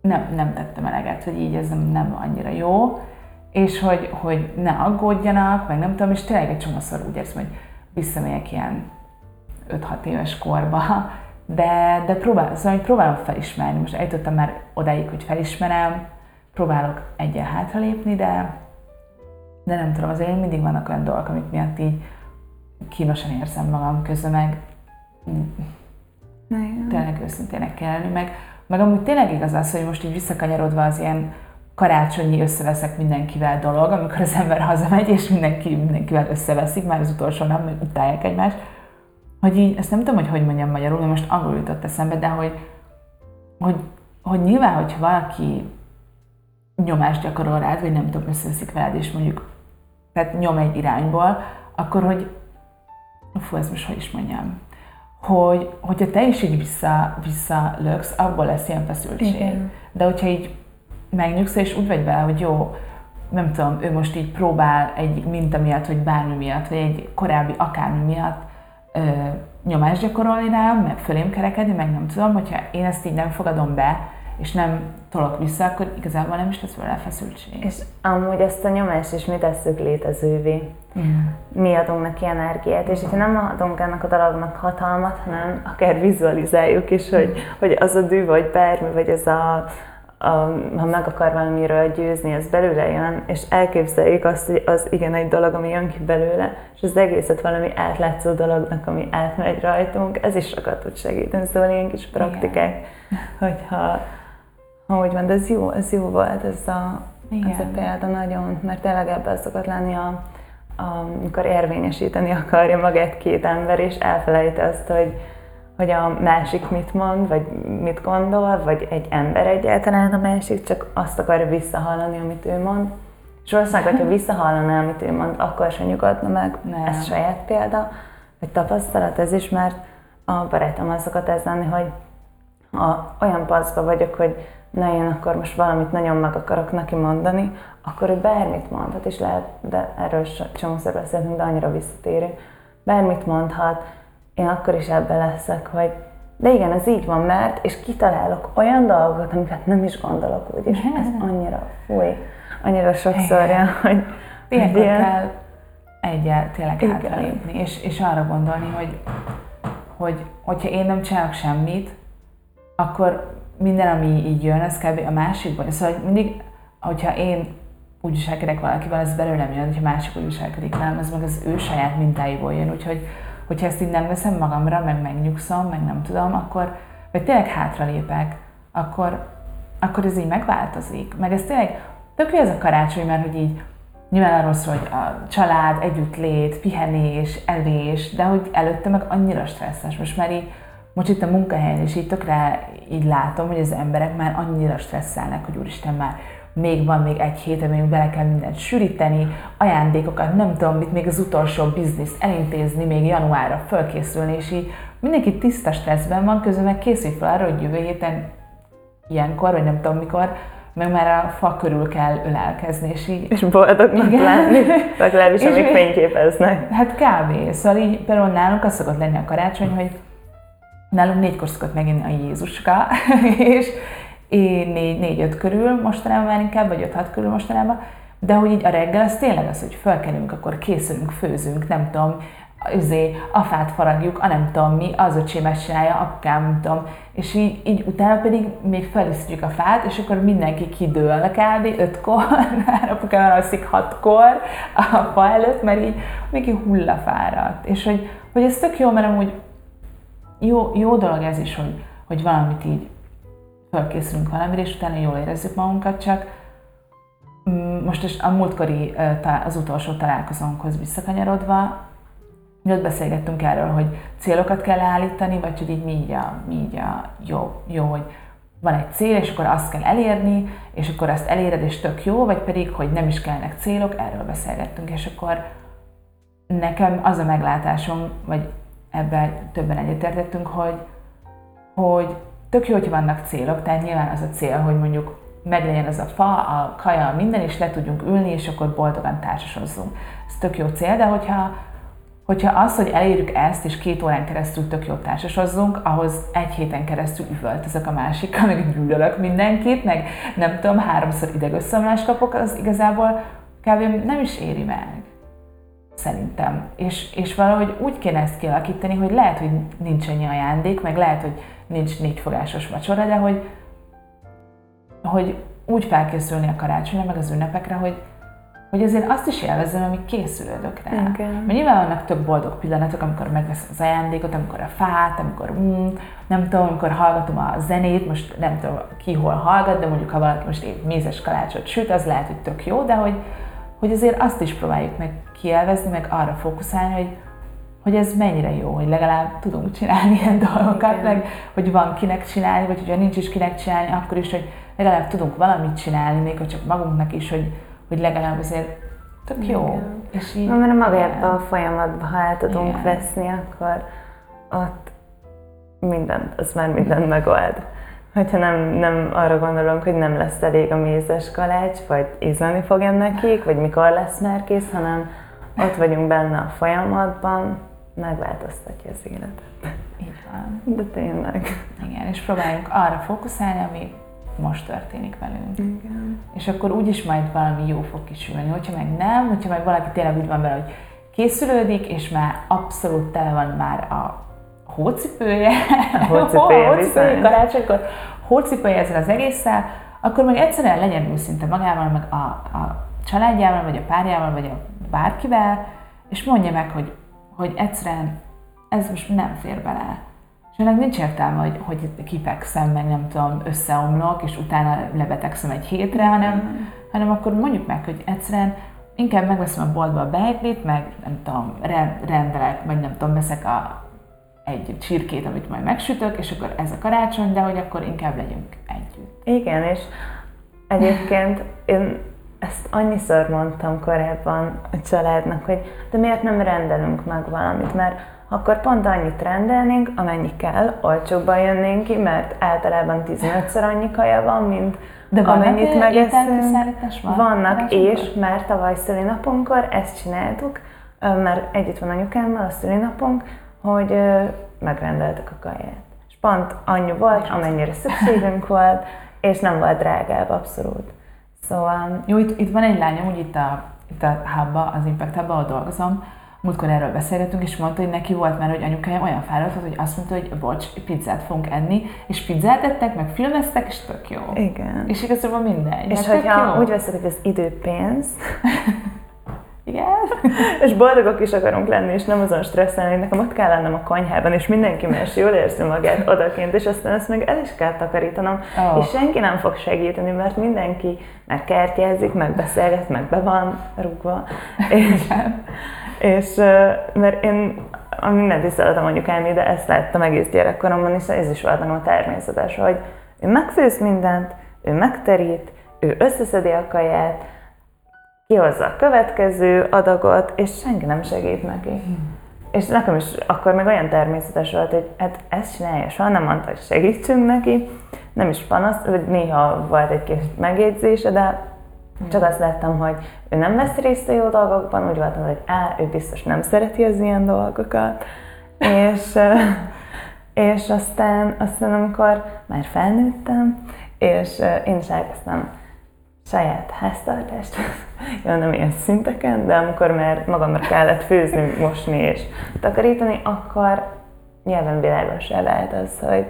nem, nem tettem eleget, hogy így ez nem, nem annyira jó, és hogy, hogy ne aggódjanak, meg nem tudom, és tényleg egy csomószor úgy érzem, hogy visszamegyek ilyen 5-6 éves korba, de, de próbál, szóval hogy próbálom felismerni. Most eljutottam már odáig, hogy felismerem, próbálok egyen hátralépni, de, de nem tudom, azért mindig vannak olyan dolgok, amik miatt így kínosan érzem magam közben, meg Igen. tényleg őszintének kell lenni, meg, meg amúgy tényleg igaz az, hogy most így visszakanyarodva az ilyen karácsonyi összeveszek mindenkivel dolog, amikor az ember hazamegy, és mindenki mindenkivel összeveszik, már az utolsó nap, még utálják egymást, hogy így, ezt nem tudom, hogy hogy mondjam magyarul, mert most angolul jutott eszembe, de hogy, hogy, hogy nyilván, hogyha valaki nyomást gyakorol rád, vagy nem tudom, összeveszik veled, és mondjuk tehát nyom egy irányból, akkor hogy, fú, ez most hogy is mondjam, hogy, hogyha te is így vissza, visszalöksz, abból lesz ilyen feszültség. Igen. De hogyha így megnyugsz, és úgy vagy vele, hogy jó, nem tudom, ő most így próbál egy minta miatt, vagy bármi miatt, vagy egy korábbi akármi miatt ö, nyomást gyakorolni rám, meg fölém kerekedni, meg nem tudom, hogyha én ezt így nem fogadom be, és nem tolok vissza, akkor igazából nem is lesz vele feszültség. És amúgy ezt a nyomást is mi tesszük létezővé. Mm. Mi adunk neki energiát, és hogyha nem adunk ennek a dolognak hatalmat, hanem akár vizualizáljuk is, hogy, hogy az a dű, vagy bármi, vagy ez a, a, ha meg akar valamiről győzni, az belőle jön, és elképzeljük azt, hogy az igen egy dolog, ami jön ki belőle, és az egészet valami átlátszó dolognak, ami átmegy rajtunk, ez is sokat tud segíteni, szóval ilyen kis praktikák, igen. hogyha ha úgy van, de ez jó, ez jó volt, ez a, igen. ez a példa nagyon, mert tényleg ebben szokott lenni a, amikor érvényesíteni akarja magát két ember, és elfelejti azt, hogy hogy a másik mit mond, vagy mit gondol, vagy egy ember egyáltalán a másik, csak azt akarja visszahallani, amit ő mond. És valószínűleg, hogyha visszahallaná, amit ő mond, akkor sem nyugodna meg. Nem. Ez saját példa, vagy tapasztalat ez is, mert a barátom az szokott ez lenni, hogy ha olyan paszba vagyok, hogy na én akkor most valamit nagyon meg akarok neki mondani, akkor ő bármit mondhat, és lehet, de erről csomószor beszéltünk, de annyira visszatérünk, bármit mondhat, én akkor is ebben leszek, hogy de igen, ez így van, mert, és kitalálok olyan dolgokat, amiket nem is gondolok úgy, és ez annyira, fúj, annyira sokszor jön, hogy... Ilyenkor kell egyel tényleg hátralépni, és, és arra gondolni, hogy, hogy hogyha én nem csinálok semmit, akkor minden, ami így jön, az kb. a másikban. Szóval mindig, hogyha én úgy viselkedek valakivel, ez belőlem jön, hogyha másik úgy viselkedik velem, ez meg az ő saját mintáiból jön. Úgyhogy, hogyha ezt így nem veszem magamra, meg megnyugszom, meg nem tudom, akkor, vagy tényleg hátralépek, akkor, akkor ez így megváltozik. Meg ez tényleg tök ez a karácsony, mert hogy így nyilván arról szól, hogy a család, együttlét, pihenés, evés, de hogy előtte meg annyira stresszes. Most már így, most itt a munkahelyen is így tökre így látom, hogy az emberek már annyira stresszelnek, hogy úristen már még van még egy hét, még bele kell mindent sűríteni, ajándékokat, nem tudom mit, még az utolsó bizniszt elintézni, még januárra fölkészülni, és így mindenki tiszta stresszben van, közben meg készít fel arra, hogy jövő héten ilyenkor, vagy nem tudom mikor, meg már a fa körül kell ölelkezni, és így... És boldognak lenni, legalábbis amíg fényképeznek. Hát kb. Szóval így például nálunk az szokott lenni a karácsony, hogy nálunk négykor szokott meginni a Jézuska, és én négy, négy-öt körül mostanában már inkább, vagy öt-hat körül mostanában, de hogy így a reggel az tényleg az, hogy fölkelünk, akkor készülünk, főzünk, nem tudom, üzé, a fát faragjuk, a nem tudom mi, az ezt csinálja, apukám, nem tudom, és így, így utána pedig még felisztjük a fát, és akkor mindenki kidől kb. ötkor, már apukám alszik hatkor a fa előtt, mert így mindenki hullafáradt. És hogy, hogy ez tök jó, mert amúgy jó, jó dolog ez is, hogy, hogy valamit így fölkészülünk valamire, és utána jól érezzük magunkat, csak mm, most a múltkori, az utolsó találkozónkhoz visszakanyarodva, mi ott beszélgettünk erről, hogy célokat kell állítani, vagy hogy így mi így a, mi így a jó, jó, hogy van egy cél, és akkor azt kell elérni, és akkor azt eléred, és tök jó, vagy pedig, hogy nem is kellnek célok, erről beszélgettünk, és akkor nekem az a meglátásom, vagy ebben többen egyetértettünk, hogy, hogy tök jó, hogy vannak célok, tehát nyilván az a cél, hogy mondjuk meglegyen ez a fa, a kaja, minden, és le tudjunk ülni, és akkor boldogan társasozzunk. Ez tök jó cél, de hogyha hogyha az, hogy elérjük ezt, és két órán keresztül tök jó társasozzunk, ahhoz egy héten keresztül ezek a másikkal, meg gyűlölök mindenkit, meg nem tudom, háromszor idegösszomlást kapok, az igazából kb. nem is éri meg. Szerintem. És, és valahogy úgy kéne ezt kialakítani, hogy lehet, hogy nincs ennyi ajándék, meg lehet, hogy nincs négyfogásos vacsora, de hogy, hogy úgy felkészülni a karácsonyra, meg az ünnepekre, hogy, hogy azért azt is élvezem, amíg készülődök rá. Igen. Mert nyilván vannak több boldog pillanatok, amikor megveszem az ajándékot, amikor a fát, amikor mm, nem tudom, amikor hallgatom a zenét, most nem tudom ki hol hallgat, de mondjuk ha valaki most épp mézes kalácsot süt, az lehet, hogy tök jó, de hogy, hogy azért azt is próbáljuk meg kielvezni, meg arra fókuszálni, hogy, hogy ez mennyire jó, hogy legalább tudunk csinálni ilyen dolgokat, Igen. meg hogy van kinek csinálni, vagy hogyha nincs is kinek csinálni, akkor is, hogy legalább tudunk valamit csinálni, még hogy csak magunknak is, hogy hogy legalább azért tök jó. Igen. És így, Na, mert magában a folyamatban, ha el tudunk Igen. veszni, akkor ott mindent, az már mindent megold. Hogyha nem, nem arra gondolunk, hogy nem lesz elég a mézes kalács, vagy ízleni fog nekik, vagy mikor lesz már kész, hanem ott vagyunk benne a folyamatban, megváltoztatja az életet. Így van. De tényleg. Igen, és próbáljunk arra fókuszálni, ami most történik velünk. Igen. És akkor úgyis majd valami jó fog kisülni. Hogyha meg nem, hogyha meg valaki tényleg úgy van vele, hogy készülődik, és már abszolút tele van már a hócipője, a hócipője, hócipője karácsonykor, hócipője ezzel az egésszel, akkor meg egyszerűen legyen őszinte magával, meg a, a családjával, vagy a párjával, vagy a bárkivel, és mondja meg, hogy, hogy egyszerűen ez most nem fér bele ennek nincs értelme, hogy, hogy kifekszem, meg nem tudom, összeomlok, és utána lebetegszem egy hétre, hanem, mm. hanem akkor mondjuk meg, hogy egyszerűen inkább megveszem a boltba a beiglit, meg nem tudom, rendelek, vagy nem tudom, veszek a, egy csirkét, amit majd megsütök, és akkor ez a karácsony, de hogy akkor inkább legyünk együtt. Igen, és egyébként én ezt annyiszor mondtam korábban a családnak, hogy de miért nem rendelünk meg valamit, mert akkor pont annyit rendelnénk, amennyi kell, olcsóbban jönnénk ki, mert általában 15-szer annyi kaja van, mint de amennyit megeszünk. Van? Vannak, és már tavaly szülinapunkkor ezt csináltuk, mert együtt van anyukámmal a szülinapunk, hogy megrendeltek a kaját. És pont annyi volt, amennyire szükségünk volt, és nem volt drágább abszolút. Szóval... Jó, itt, itt van egy lányom, úgy itt a, itt a hubba, az Impact hubba, ahol dolgozom, múltkor erről beszélgettünk, és mondta, hogy neki volt már, hogy anyukája olyan fáradt volt, hogy azt mondta, hogy bocs, pizzát fogunk enni, és pizzát ettek, meg filmeztek, és tök jó. Igen. És igazából mindegy. És hogyha úgy veszek, hogy az idő pénz, igen. és boldogok is akarunk lenni, és nem azon stresszelni, hogy nekem ott kell lennem a konyhában, és mindenki más jól érzi magát odaként, és aztán ezt meg el is kell takarítanom, oh. és senki nem fog segíteni, mert mindenki már kertjezik, meg beszélget, meg be van rúgva. És, és mert én a mindent is szeretem anyukám, de ezt láttam egész gyerekkoromban, és ez is volt a természetes, hogy ő megfőz mindent, ő megterít, ő összeszedi a kaját, kihozza a következő adagot, és senki nem segít neki. Hmm. És nekem is akkor még olyan természetes volt, hogy hát ezt csinálja, soha nem mondta, hogy segítsünk neki, nem is panasz, vagy néha volt egy kis megjegyzése, de csak azt láttam, hogy ő nem vesz részt a jó dolgokban, úgy voltam, hogy á, ő biztos nem szereti az ilyen dolgokat. És, és aztán, aztán amikor már felnőttem, és én is elkezdtem saját háztartást, jó, nem ilyen szinteken, de amikor már magamra kellett főzni, mosni és takarítani, akkor nyilván világosá vált az, hogy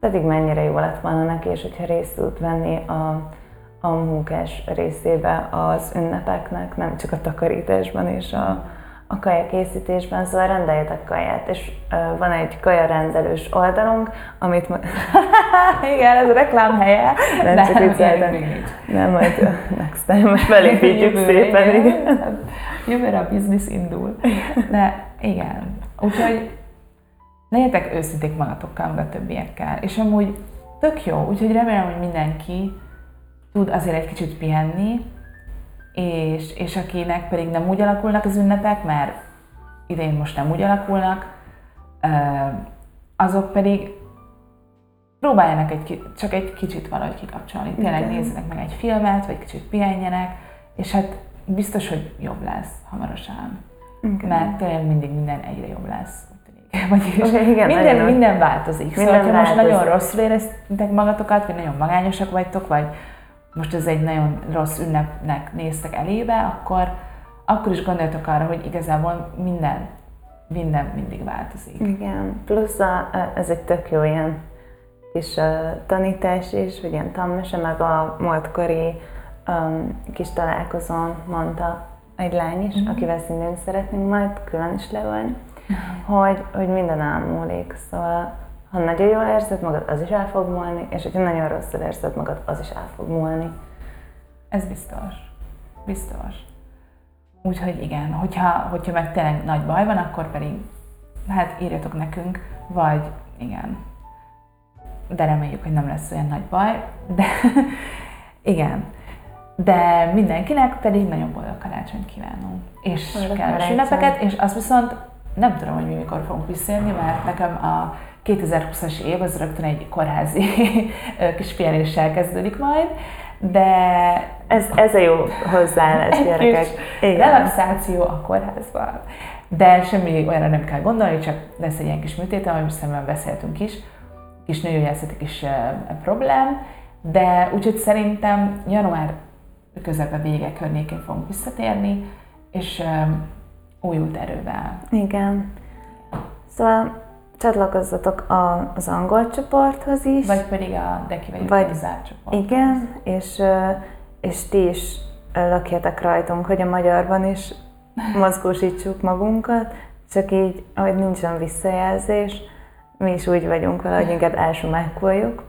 pedig mennyire jó lett volna neki, és hogyha részt tud venni a, a munkás részébe az ünnepeknek, nem csak a takarításban és a, a kaja készítésben, szóval rendeljetek kaját, és uh, van egy kaja rendelős oldalunk, amit ma... Igen, ez a reklám helye. Nem, nem csak vicceltem. Nem, majd next time felépítjük szépen, igen. Jövőre a biznisz indul. De igen, úgyhogy legyetek őszinték magatokkal, meg a többiekkel. És amúgy tök jó, úgyhogy remélem, hogy mindenki tud azért egy kicsit pihenni, és, és akinek pedig nem úgy alakulnak az ünnepek, mert idén most nem úgy alakulnak, azok pedig próbáljanak egy, csak egy kicsit valahogy kikapcsolni. Tényleg Igen. nézzenek meg egy filmet, vagy kicsit pihenjenek, és hát biztos, hogy jobb lesz hamarosan. Igen. Mert tényleg mindig minden egyre jobb lesz. Vagyis okay, igen, minden, minden változik. Minden szóval, ha most nagyon rosszul éreztek magatokat, vagy nagyon magányosak vagytok, vagy most ez egy nagyon rossz ünnepnek néztek elébe, akkor, akkor is gondoljatok arra, hogy igazából minden, minden mindig változik. Igen, plusz a, ez egy tök jó ilyen kis uh, tanítás is, vagy ilyen tanmese, meg a múltkori um, kis találkozón mondta egy lány is, mm-hmm. akivel szintén szeretnénk majd külön is leülni, mm-hmm. hogy, hogy minden elmúlik. Szóval ha nagyon jól érzed magad, az is el fog múlni, és hogyha nagyon rosszul érzed magad, az is el fog múlni. Ez biztos. Biztos. Úgyhogy igen, hogyha, hogyha meg tényleg nagy baj van, akkor pedig hát írjatok nekünk, vagy igen. De reméljük, hogy nem lesz olyan nagy baj, de igen. De mindenkinek pedig nagyon boldog karácsonyt kívánunk. És kellemes ünnepeket, és azt viszont nem tudom, hogy mi mikor fogunk visszajönni, mert nekem a 2020-as év az rögtön egy kórházi kis pihenéssel kezdődik majd, de ez, ez a jó hozzáállás, gyerekek. Relaxáció a kórházban. De semmi olyanra nem kell gondolni, csak lesz egy ilyen kis műtét, amiről szemben beszéltünk is, kis nőgyógyászati kis uh, problém, de úgyhogy szerintem január közepe vége környékén fogunk visszatérni, és um, újult erővel. Igen. Szóval csatlakozzatok az angol csoporthoz is. Vagy pedig a Deki vagy, vagy zárt csoport. Igen, és, és ti is lakjatok rajtunk, hogy a magyarban is mozgósítsuk magunkat, csak így, ahogy nincsen visszajelzés, mi is úgy vagyunk vele, hogy inkább elsumákoljuk.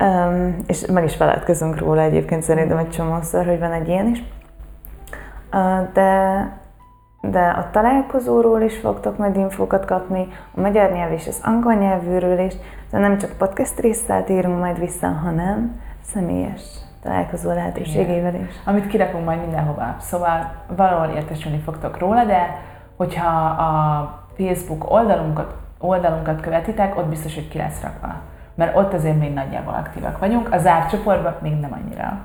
Um, és meg is feledkezünk róla egyébként szerintem egy csomószor, hogy van egy ilyen is. Uh, de de a találkozóról is fogtok majd infókat kapni, a magyar nyelv és az angol nyelvűről is, de nem csak podcast részt írunk majd vissza, hanem személyes találkozó lehetőségével is. Amit kirakunk majd mindenhova. Szóval valahol értesülni fogtok róla, de hogyha a Facebook oldalunkat, oldalunkat követitek, ott biztos, hogy ki lesz rakva. Mert ott azért még nagyjából aktívak vagyunk, a zárt csoportban még nem annyira.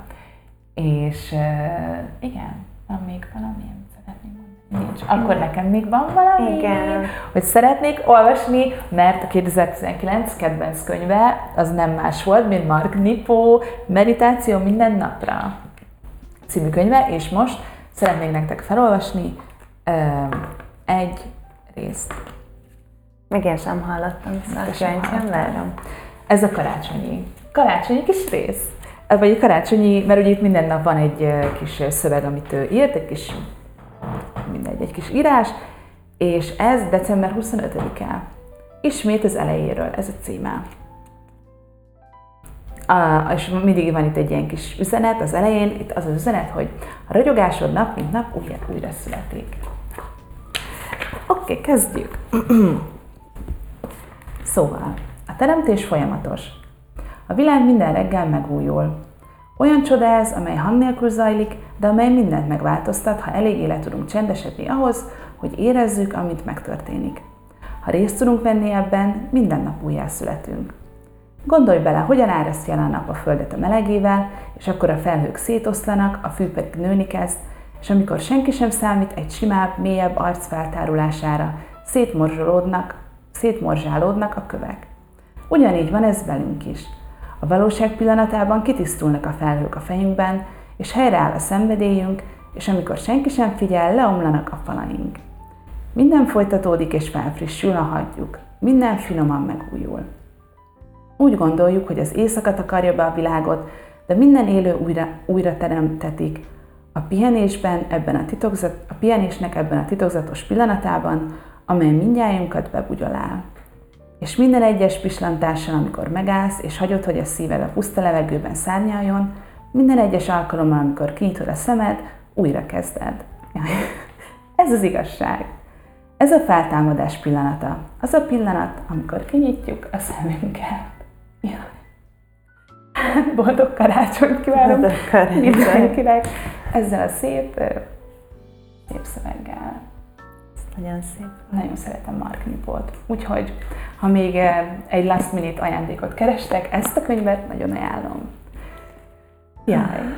És uh, igen, van még valamilyen szeretném mondani. Nincs. Akkor nekem még van valami, Igen. hogy szeretnék olvasni, mert a 2019 kedvenc könyve az nem más volt, mint Mark Nippo Meditáció minden napra című könyve, és most szeretnék nektek felolvasni ö, egy részt. Még én sem hallottam, szóval kíváncsian várom. Ez a karácsonyi, karácsonyi kis rész. Vagy a karácsonyi, mert ugye itt minden nap van egy kis szöveg, amit ő írt, egy kis, mindegy, egy kis írás, és ez december 25-e. Ismét az elejéről, ez a címe. A, és mindig van itt egy ilyen kis üzenet az elején, itt az az üzenet, hogy a ragyogásod nap mint nap újra, újra születik. Oké, okay, kezdjük. Szóval, a teremtés folyamatos. A világ minden reggel megújul. Olyan csoda ez, amely hang nélkül zajlik, de amely mindent megváltoztat, ha elég élet tudunk csendesedni ahhoz, hogy érezzük, amit megtörténik. Ha részt tudunk venni ebben, minden nap újjászületünk. Gondolj bele, hogyan árasztja el a nap a földet a melegével, és akkor a felhők szétoszlanak, a fű pedig nőni kezd, és amikor senki sem számít egy simább, mélyebb arc feltárulására, szétmorzsolódnak, szétmorzsálódnak a kövek. Ugyanígy van ez velünk is. A valóság pillanatában kitisztulnak a felhők a fejünkben, és helyreáll a szenvedélyünk, és amikor senki sem figyel, leomlanak a falaink. Minden folytatódik és felfrissül, ha hagyjuk. Minden finoman megújul. Úgy gondoljuk, hogy az éjszaka takarja be a világot, de minden élő újra, újra teremtetik. A pihenésben, ebben a, titokzat, a pihenésnek ebben a titokzatos pillanatában, amely mindjájunkat bebugyolál. És minden egyes pislantással, amikor megállsz, és hagyod, hogy a szíved a puszta levegőben szárnyaljon, minden egyes alkalommal, amikor kinyitod a szemed, újra kezded. Ez az igazság. Ez a feltámadás pillanata. Az a pillanat, amikor kinyitjuk a szemünket. Jaj. Boldog karácsonyt kívánok mindenkinek ezzel a szép, szép szöveggel. Nagyon szép. Nagyon szeretem Mark Nipot. Úgyhogy, ha még eh, egy last minute ajándékot kerestek, ezt a könyvet nagyon ajánlom. Jaj.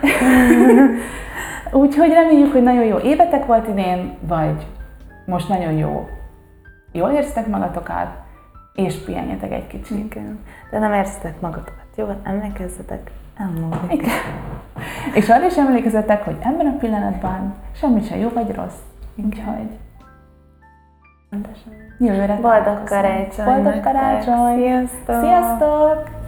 Úgyhogy reméljük, hogy nagyon jó évetek volt idén, vagy most nagyon jó. Jól érztek magatokat, és pihenjetek egy kicsit. Igen. De nem érzitek magatokat. Jó, emlékezzetek, elmúlik. Igen. És arra is emlékezzetek, hogy ebben a pillanatban semmit sem jó vagy rossz. Úgyhogy Pontosan. jövőre Boldog találkozunk. karácsony! Boldog nektek. karácsony! Sziasztok! Sziasztok!